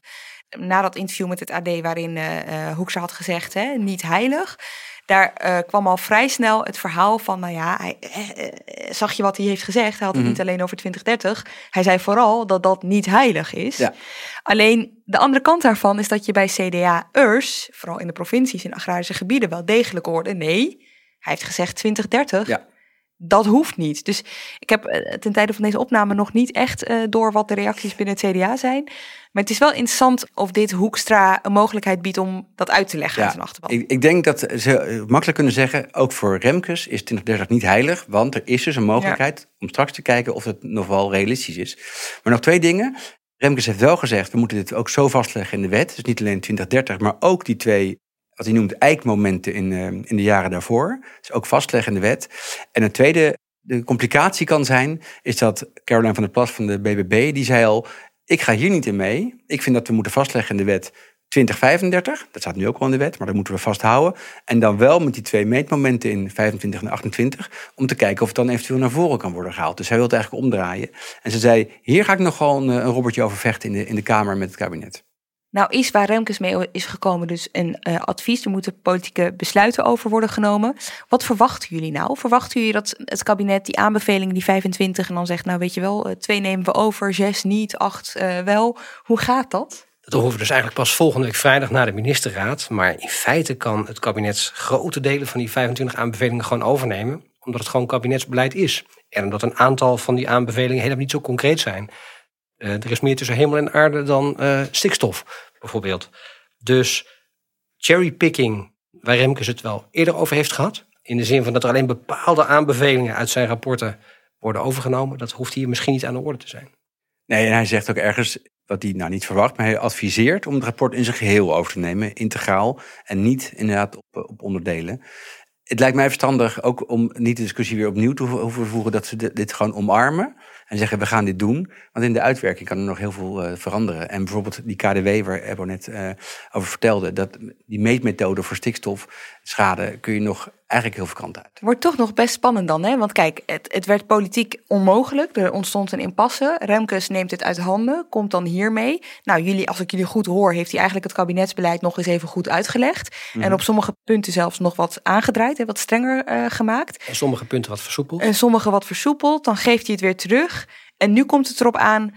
na dat interview met het AD waarin uh, Hoekstra had gezegd, hè, niet heilig, daar uh, kwam al vrij snel het verhaal van, nou ja, hij, eh, zag je wat hij heeft gezegd? Hij had het mm -hmm. niet alleen over 2030. Hij zei vooral dat dat niet heilig is. Ja. Alleen de andere kant daarvan is dat je bij CDA-ers, vooral in de provincies en agrarische gebieden, wel degelijk hoorde. Nee, hij heeft gezegd 2030. Ja. Dat hoeft niet. Dus ik heb uh, ten tijde van deze opname nog niet echt uh, door wat de reacties binnen het CDA zijn. Maar het is wel interessant of dit Hoekstra een mogelijkheid biedt om dat uit te leggen ja, aan zijn achterban. Ik, ik, denk dat ze makkelijk kunnen zeggen, ook voor Remkes is 2030 niet heilig. Want er is dus een mogelijkheid ja. om straks te kijken of het nog wel realistisch is. Maar nog twee dingen. Remkes heeft wel gezegd, we moeten dit ook zo vastleggen in de wet. Dus niet alleen 2030, maar ook die twee wat hij noemt eikmomenten in, uh, in de jaren daarvoor. Dus ook vastleggen in de wet. En het tweede, de complicatie kan zijn, is dat Caroline van der Plas van de BBB, die zei al, ik ga hier niet in mee. Ik vind dat we moeten vastleggen in de wet 2035. Dat staat nu ook al in de wet, maar dat moeten we vasthouden. En dan wel met die twee meetmomenten in 25 en 28, om te kijken of het dan eventueel naar voren kan worden gehaald. Dus hij wil het eigenlijk omdraaien. En ze zei, hier ga ik nog gewoon een robbertje over vechten in de, in de Kamer met het kabinet. Nou is waar Remkes mee is gekomen dus een uh, advies. Er moeten politieke besluiten over worden genomen. Wat verwachten jullie nou? Verwachten jullie dat het kabinet die aanbevelingen, die 25, en dan zegt, nou weet je wel, uh, twee nemen we over, zes niet, acht uh, wel. Hoe gaat dat? Dat hoeven we dus eigenlijk pas volgende week vrijdag naar de ministerraad. Maar in feite kan het kabinet grote delen van die 25 aanbevelingen gewoon overnemen. Omdat het gewoon kabinetsbeleid is. En omdat een aantal van die aanbevelingen helemaal niet zo concreet zijn. Uh, er is meer tussen hemel en aarde dan uh, stikstof, bijvoorbeeld. Dus cherrypicking, waar Remkes het wel eerder over heeft gehad. In de zin van dat er alleen bepaalde aanbevelingen uit zijn rapporten worden overgenomen. Dat hoeft hier misschien niet aan de orde te zijn. Nee, en hij zegt ook ergens, wat hij nou niet verwacht, maar hij adviseert om het rapport in zijn geheel over te nemen, integraal. En niet inderdaad op, op onderdelen. Het lijkt mij verstandig ook om niet de discussie weer opnieuw te voeren, dat ze dit gewoon omarmen. En zeggen, we gaan dit doen. Want in de uitwerking kan er nog heel veel uh, veranderen. En bijvoorbeeld die KDW, waar Ebo net uh, over vertelde... dat die meetmethode voor stikstofschade kun je nog eigenlijk heel veel kanten uit. Wordt toch nog best spannend dan, hè? Want kijk, het, het werd politiek onmogelijk. Er ontstond een impasse. Remkes neemt het uit handen, komt dan hiermee. Nou, jullie, als ik jullie goed hoor, heeft hij eigenlijk het kabinetsbeleid nog eens even goed uitgelegd. Mm -hmm. En op sommige punten zelfs nog wat aangedraaid, hè, wat strenger uh, gemaakt. En sommige punten wat versoepeld. En sommige wat versoepeld. Dan geeft hij het weer terug. En nu komt het erop aan,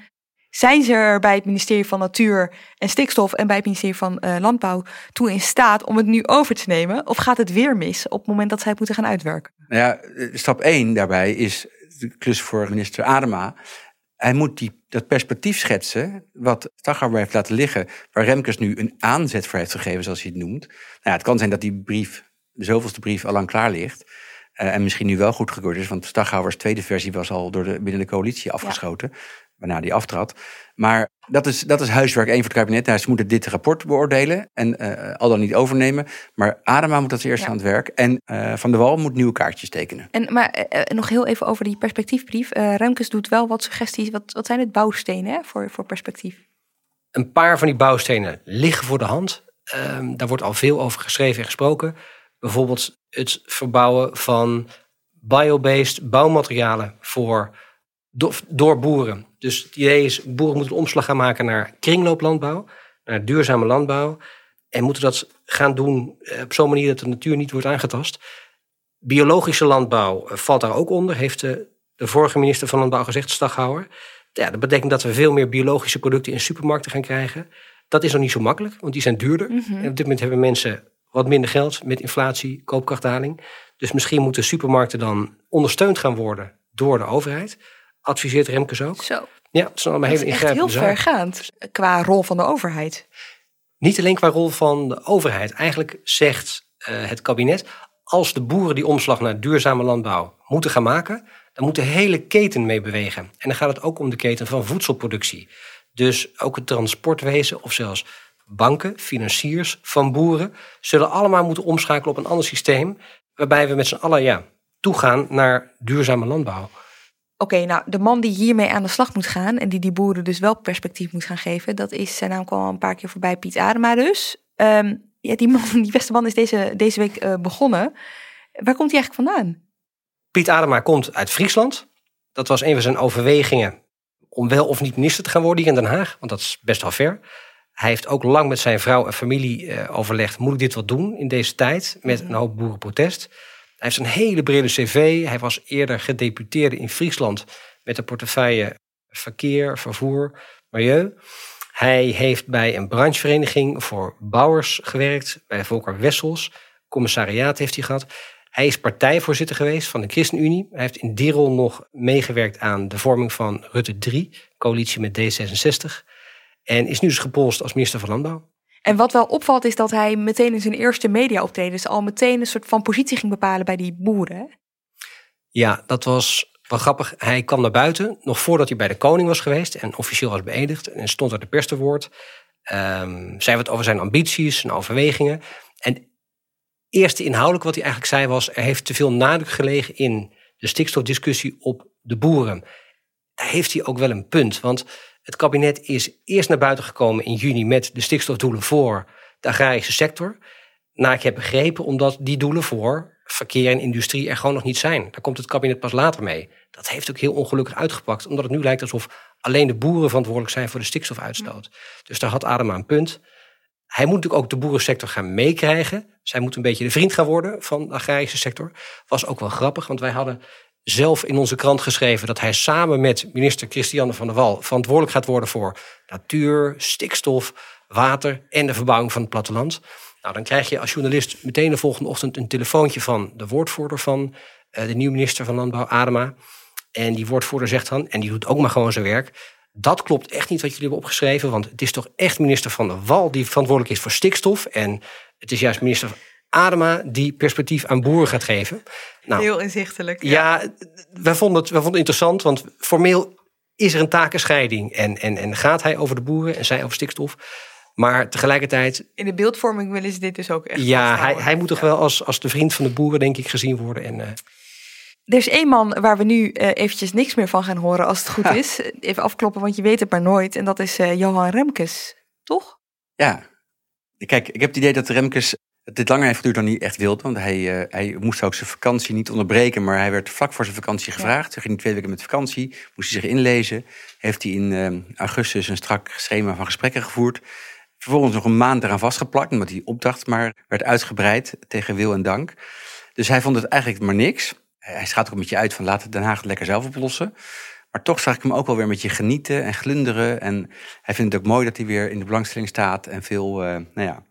zijn ze er bij het ministerie van Natuur en Stikstof en bij het ministerie van uh, Landbouw toe in staat om het nu over te nemen? Of gaat het weer mis op het moment dat zij het moeten gaan uitwerken? Nou ja, stap 1 daarbij is de klus voor minister Adema. Hij moet die, dat perspectief schetsen wat Staghouwer heeft laten liggen, waar Remkes nu een aanzet voor heeft gegeven, zoals hij het noemt. Nou ja, het kan zijn dat die brief, de zoveelste brief, al lang klaar ligt. Uh, en misschien nu wel goedgekeurd is, want Staghouwers tweede versie was al door de, binnen de coalitie afgeschoten, ja. Waarna die aftrad. Maar dat is, dat is huiswerk één voor het kabinet. Nou, ze moeten dit rapport beoordelen en uh, al dan niet overnemen. Maar Adema moet als eerste ja. aan het werk. En uh, Van der Wal moet nieuwe kaartjes tekenen. En, maar nog heel even over die perspectiefbrief. Remkes doet wel wat suggesties. Wat, wat zijn het bouwstenen hè, voor, voor perspectief? Een paar van die bouwstenen liggen voor de hand. Um, daar wordt al veel over geschreven en gesproken. Bijvoorbeeld het verbouwen van biobased bouwmaterialen voor, door, door boeren. Dus het idee is, boeren moeten een omslag gaan maken naar kringlooplandbouw, naar duurzame landbouw. En moeten dat gaan doen op zo'n manier dat de natuur niet wordt aangetast. Biologische landbouw valt daar ook onder, heeft de, de vorige minister van Landbouw gezegd, Staghouwer. Ja, dat betekent dat we veel meer biologische producten in supermarkten gaan krijgen. Dat is nog niet zo makkelijk, want die zijn duurder. Mm -hmm. En op dit moment hebben mensen wat minder geld met inflatie, koopkrachtdaling. Dus misschien moeten supermarkten dan ondersteund gaan worden door de overheid. Adviseert Remkes ook. Zo. Ja, het is allemaal hele ingrijpende heel vergaand qua rol van de overheid. Niet alleen qua rol van de overheid. Eigenlijk zegt uh, het kabinet, als de boeren die omslag naar duurzame landbouw moeten gaan maken, Dan moet de hele keten mee bewegen. En dan gaat het ook om de keten van voedselproductie. Dus ook het transportwezen of zelfs banken, financiers van boeren... zullen allemaal moeten omschakelen op een ander systeem... waarbij we met z'n allen ja, toegaan naar duurzame landbouw. Oké, nou, de man die hiermee aan de slag moet gaan en die die boeren dus wel perspectief moet gaan geven, dat is zijn naam kwam al een paar keer voorbij, Piet Adema dus. Ehm, ja, die, man, die beste man is deze, deze week uh, begonnen. Waar komt hij eigenlijk vandaan? Piet Adema komt uit Friesland. Dat was een van zijn overwegingen om wel of niet minister te gaan worden hier in Den Haag, want dat is best wel ver. Hij heeft ook lang met zijn vrouw en familie uh, overlegd, moet ik dit wel doen in deze tijd, met een hoop boerenprotest. Hij heeft een hele brede cv. Hij was eerder gedeputeerde in Friesland met de portefeuille verkeer, vervoer, milieu. Hij heeft bij een branchevereniging voor bouwers gewerkt, bij Volker Wessels. Commissariaat heeft hij gehad. Hij is partijvoorzitter geweest van de ChristenUnie. Hij heeft in die rol nog meegewerkt aan de vorming van Rutte 3, coalitie met D66. En is nu dus gepolst als minister van Landbouw. En wat wel opvalt is dat hij meteen in zijn eerste media-optredens al meteen een soort van positie ging bepalen bij die boeren. Ja, dat was wel grappig. Hij kwam naar buiten nog voordat hij bij de koning was geweest en officieel was beëdigd en stond er de pers te woord. Um, zei wat over zijn ambities, zijn overwegingen. En eerste inhoudelijk wat hij eigenlijk zei was: er heeft te veel nadruk gelegen in de stikstofdiscussie op de boeren. Daar heeft hij ook wel een punt, want het kabinet is eerst naar buiten gekomen in juni met de stikstofdoelen voor de agrarische sector. Naar ik heb begrepen, omdat die doelen voor verkeer en industrie er gewoon nog niet zijn. Daar komt het kabinet pas later mee. Dat heeft ook heel ongelukkig uitgepakt, omdat het nu lijkt alsof alleen de boeren verantwoordelijk zijn voor de stikstofuitstoot. Dus daar had Adema een punt. Hij moet natuurlijk ook de boerensector gaan meekrijgen. Zij moet een beetje de vriend gaan worden van de agrarische sector. Was ook wel grappig, want wij hadden zelf in onze krant geschreven dat hij samen met minister Christiane van der Wal verantwoordelijk gaat worden voor natuur, stikstof, water en de verbouwing van het platteland. Nou, dan krijg je als journalist meteen de volgende ochtend een telefoontje van de woordvoerder van uh, de nieuwe minister van Landbouw, Adema. En die woordvoerder zegt dan, en die doet ook maar gewoon zijn werk. Dat klopt echt niet wat jullie hebben opgeschreven, want het is toch echt minister van der Wal die verantwoordelijk is voor stikstof. En het is juist minister Adema die perspectief aan boeren gaat geven. Nou, Heel inzichtelijk. Ja, ja wij, vonden het, wij vonden het interessant, want formeel is er een takenscheiding. En, en, en gaat hij over de boeren en zij over stikstof. Maar tegelijkertijd. In de beeldvorming willen ze dit dus ook echt. Ja, hij, hij moet toch wel als, als de vriend van de boeren, denk ik, gezien worden. En, uh... Er is één man waar we nu uh, eventjes niks meer van gaan horen, als het goed is. Even afkloppen, want je weet het maar nooit. En dat is uh, Johan Remkes, toch? Ja. Kijk, ik heb het idee dat Remkes dit langer heeft geduurd dan hij echt wilde. Want hij, uh, hij moest ook zijn vakantie niet onderbreken. Maar hij werd vlak voor zijn vakantie gevraagd. Hij ging twee weken met vakantie. Moest hij zich inlezen. Heeft hij in uh, augustus een strak schema van gesprekken gevoerd. Vervolgens nog een maand eraan vastgeplakt. Omdat die opdracht maar werd uitgebreid tegen wil en dank. Dus hij vond het eigenlijk maar niks. Hij schaadt ook een beetje uit van laten Den Haag het lekker zelf oplossen. Maar toch zag ik hem ook wel weer een beetje genieten en glunderen. En hij vindt het ook mooi dat hij weer in de belangstelling staat. En veel, uh, nou ja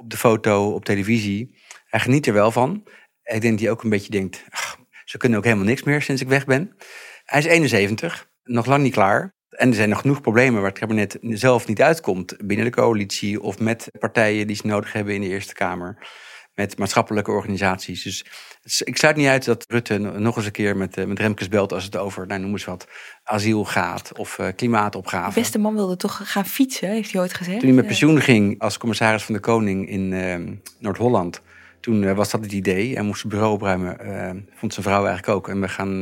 op de foto, op televisie. Hij geniet er wel van. Ik denk dat hij ook een beetje denkt, ach, ze kunnen ook helemaal niks meer sinds ik weg ben. Hij is 71, nog lang niet klaar. En er zijn nog genoeg problemen waar het kabinet zelf niet uitkomt. Binnen de coalitie of met partijen die ze nodig hebben in de Eerste Kamer. Met maatschappelijke organisaties. Dus ik sluit niet uit dat Rutte nog eens een keer met, eh, met Remkes belt als het over, nou, noem eens wat, asiel gaat of uh, klimaatopgave. De beste man wilde toch gaan fietsen, heeft hij ooit gezegd? Toen hij met pensioen ging als commissaris van de Koning in uh, Noord-Holland, toen uh, was dat het idee. En moest het bureau opruimen, vond zijn vrouw eigenlijk ook. En we gaan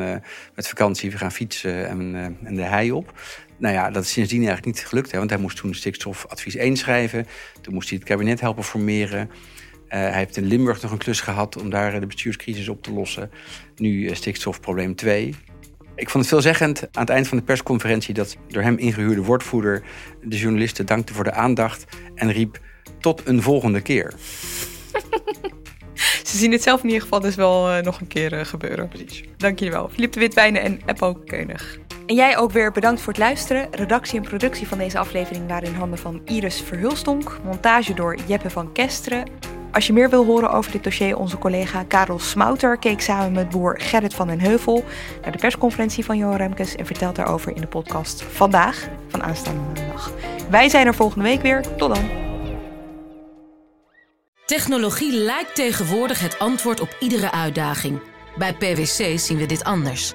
met vakantie, we gaan fietsen en, en de hei op. Nou ja, dat is sindsdien eigenlijk niet gelukt. Hè, want hij moest toen stikstofadvies 1 schrijven. Toen moest hij het kabinet helpen formeren. Uh, hij heeft in Limburg nog een klus gehad om daar de bestuurscrisis op te lossen. Nu uh, stikstofprobleem 2. Ik vond het veelzeggend aan het eind van de persconferentie dat door hem ingehuurde woordvoerder de journalisten dankte voor de aandacht en riep tot een volgende keer. Ze zien het zelf in ieder geval dus wel uh, nog een keer gebeuren. Precies. Dank jullie wel. Filip de Witwijnen en Eppo Keunig. En jij ook weer bedankt voor het luisteren. Redactie en productie van deze aflevering waren in handen van Iris Verhulstonk. Montage door Jeppe van Kesteren. Als je meer wil horen over dit dossier, onze collega Karel Smouter keek samen met boer Gerrit van den Heuvel naar de persconferentie van Johan Remkes en vertelt daarover in de podcast Vandaag van aanstaande maandag. Wij zijn er volgende week weer. Tot dan. Technologie lijkt tegenwoordig het antwoord op iedere uitdaging. Bij PwC zien we dit anders.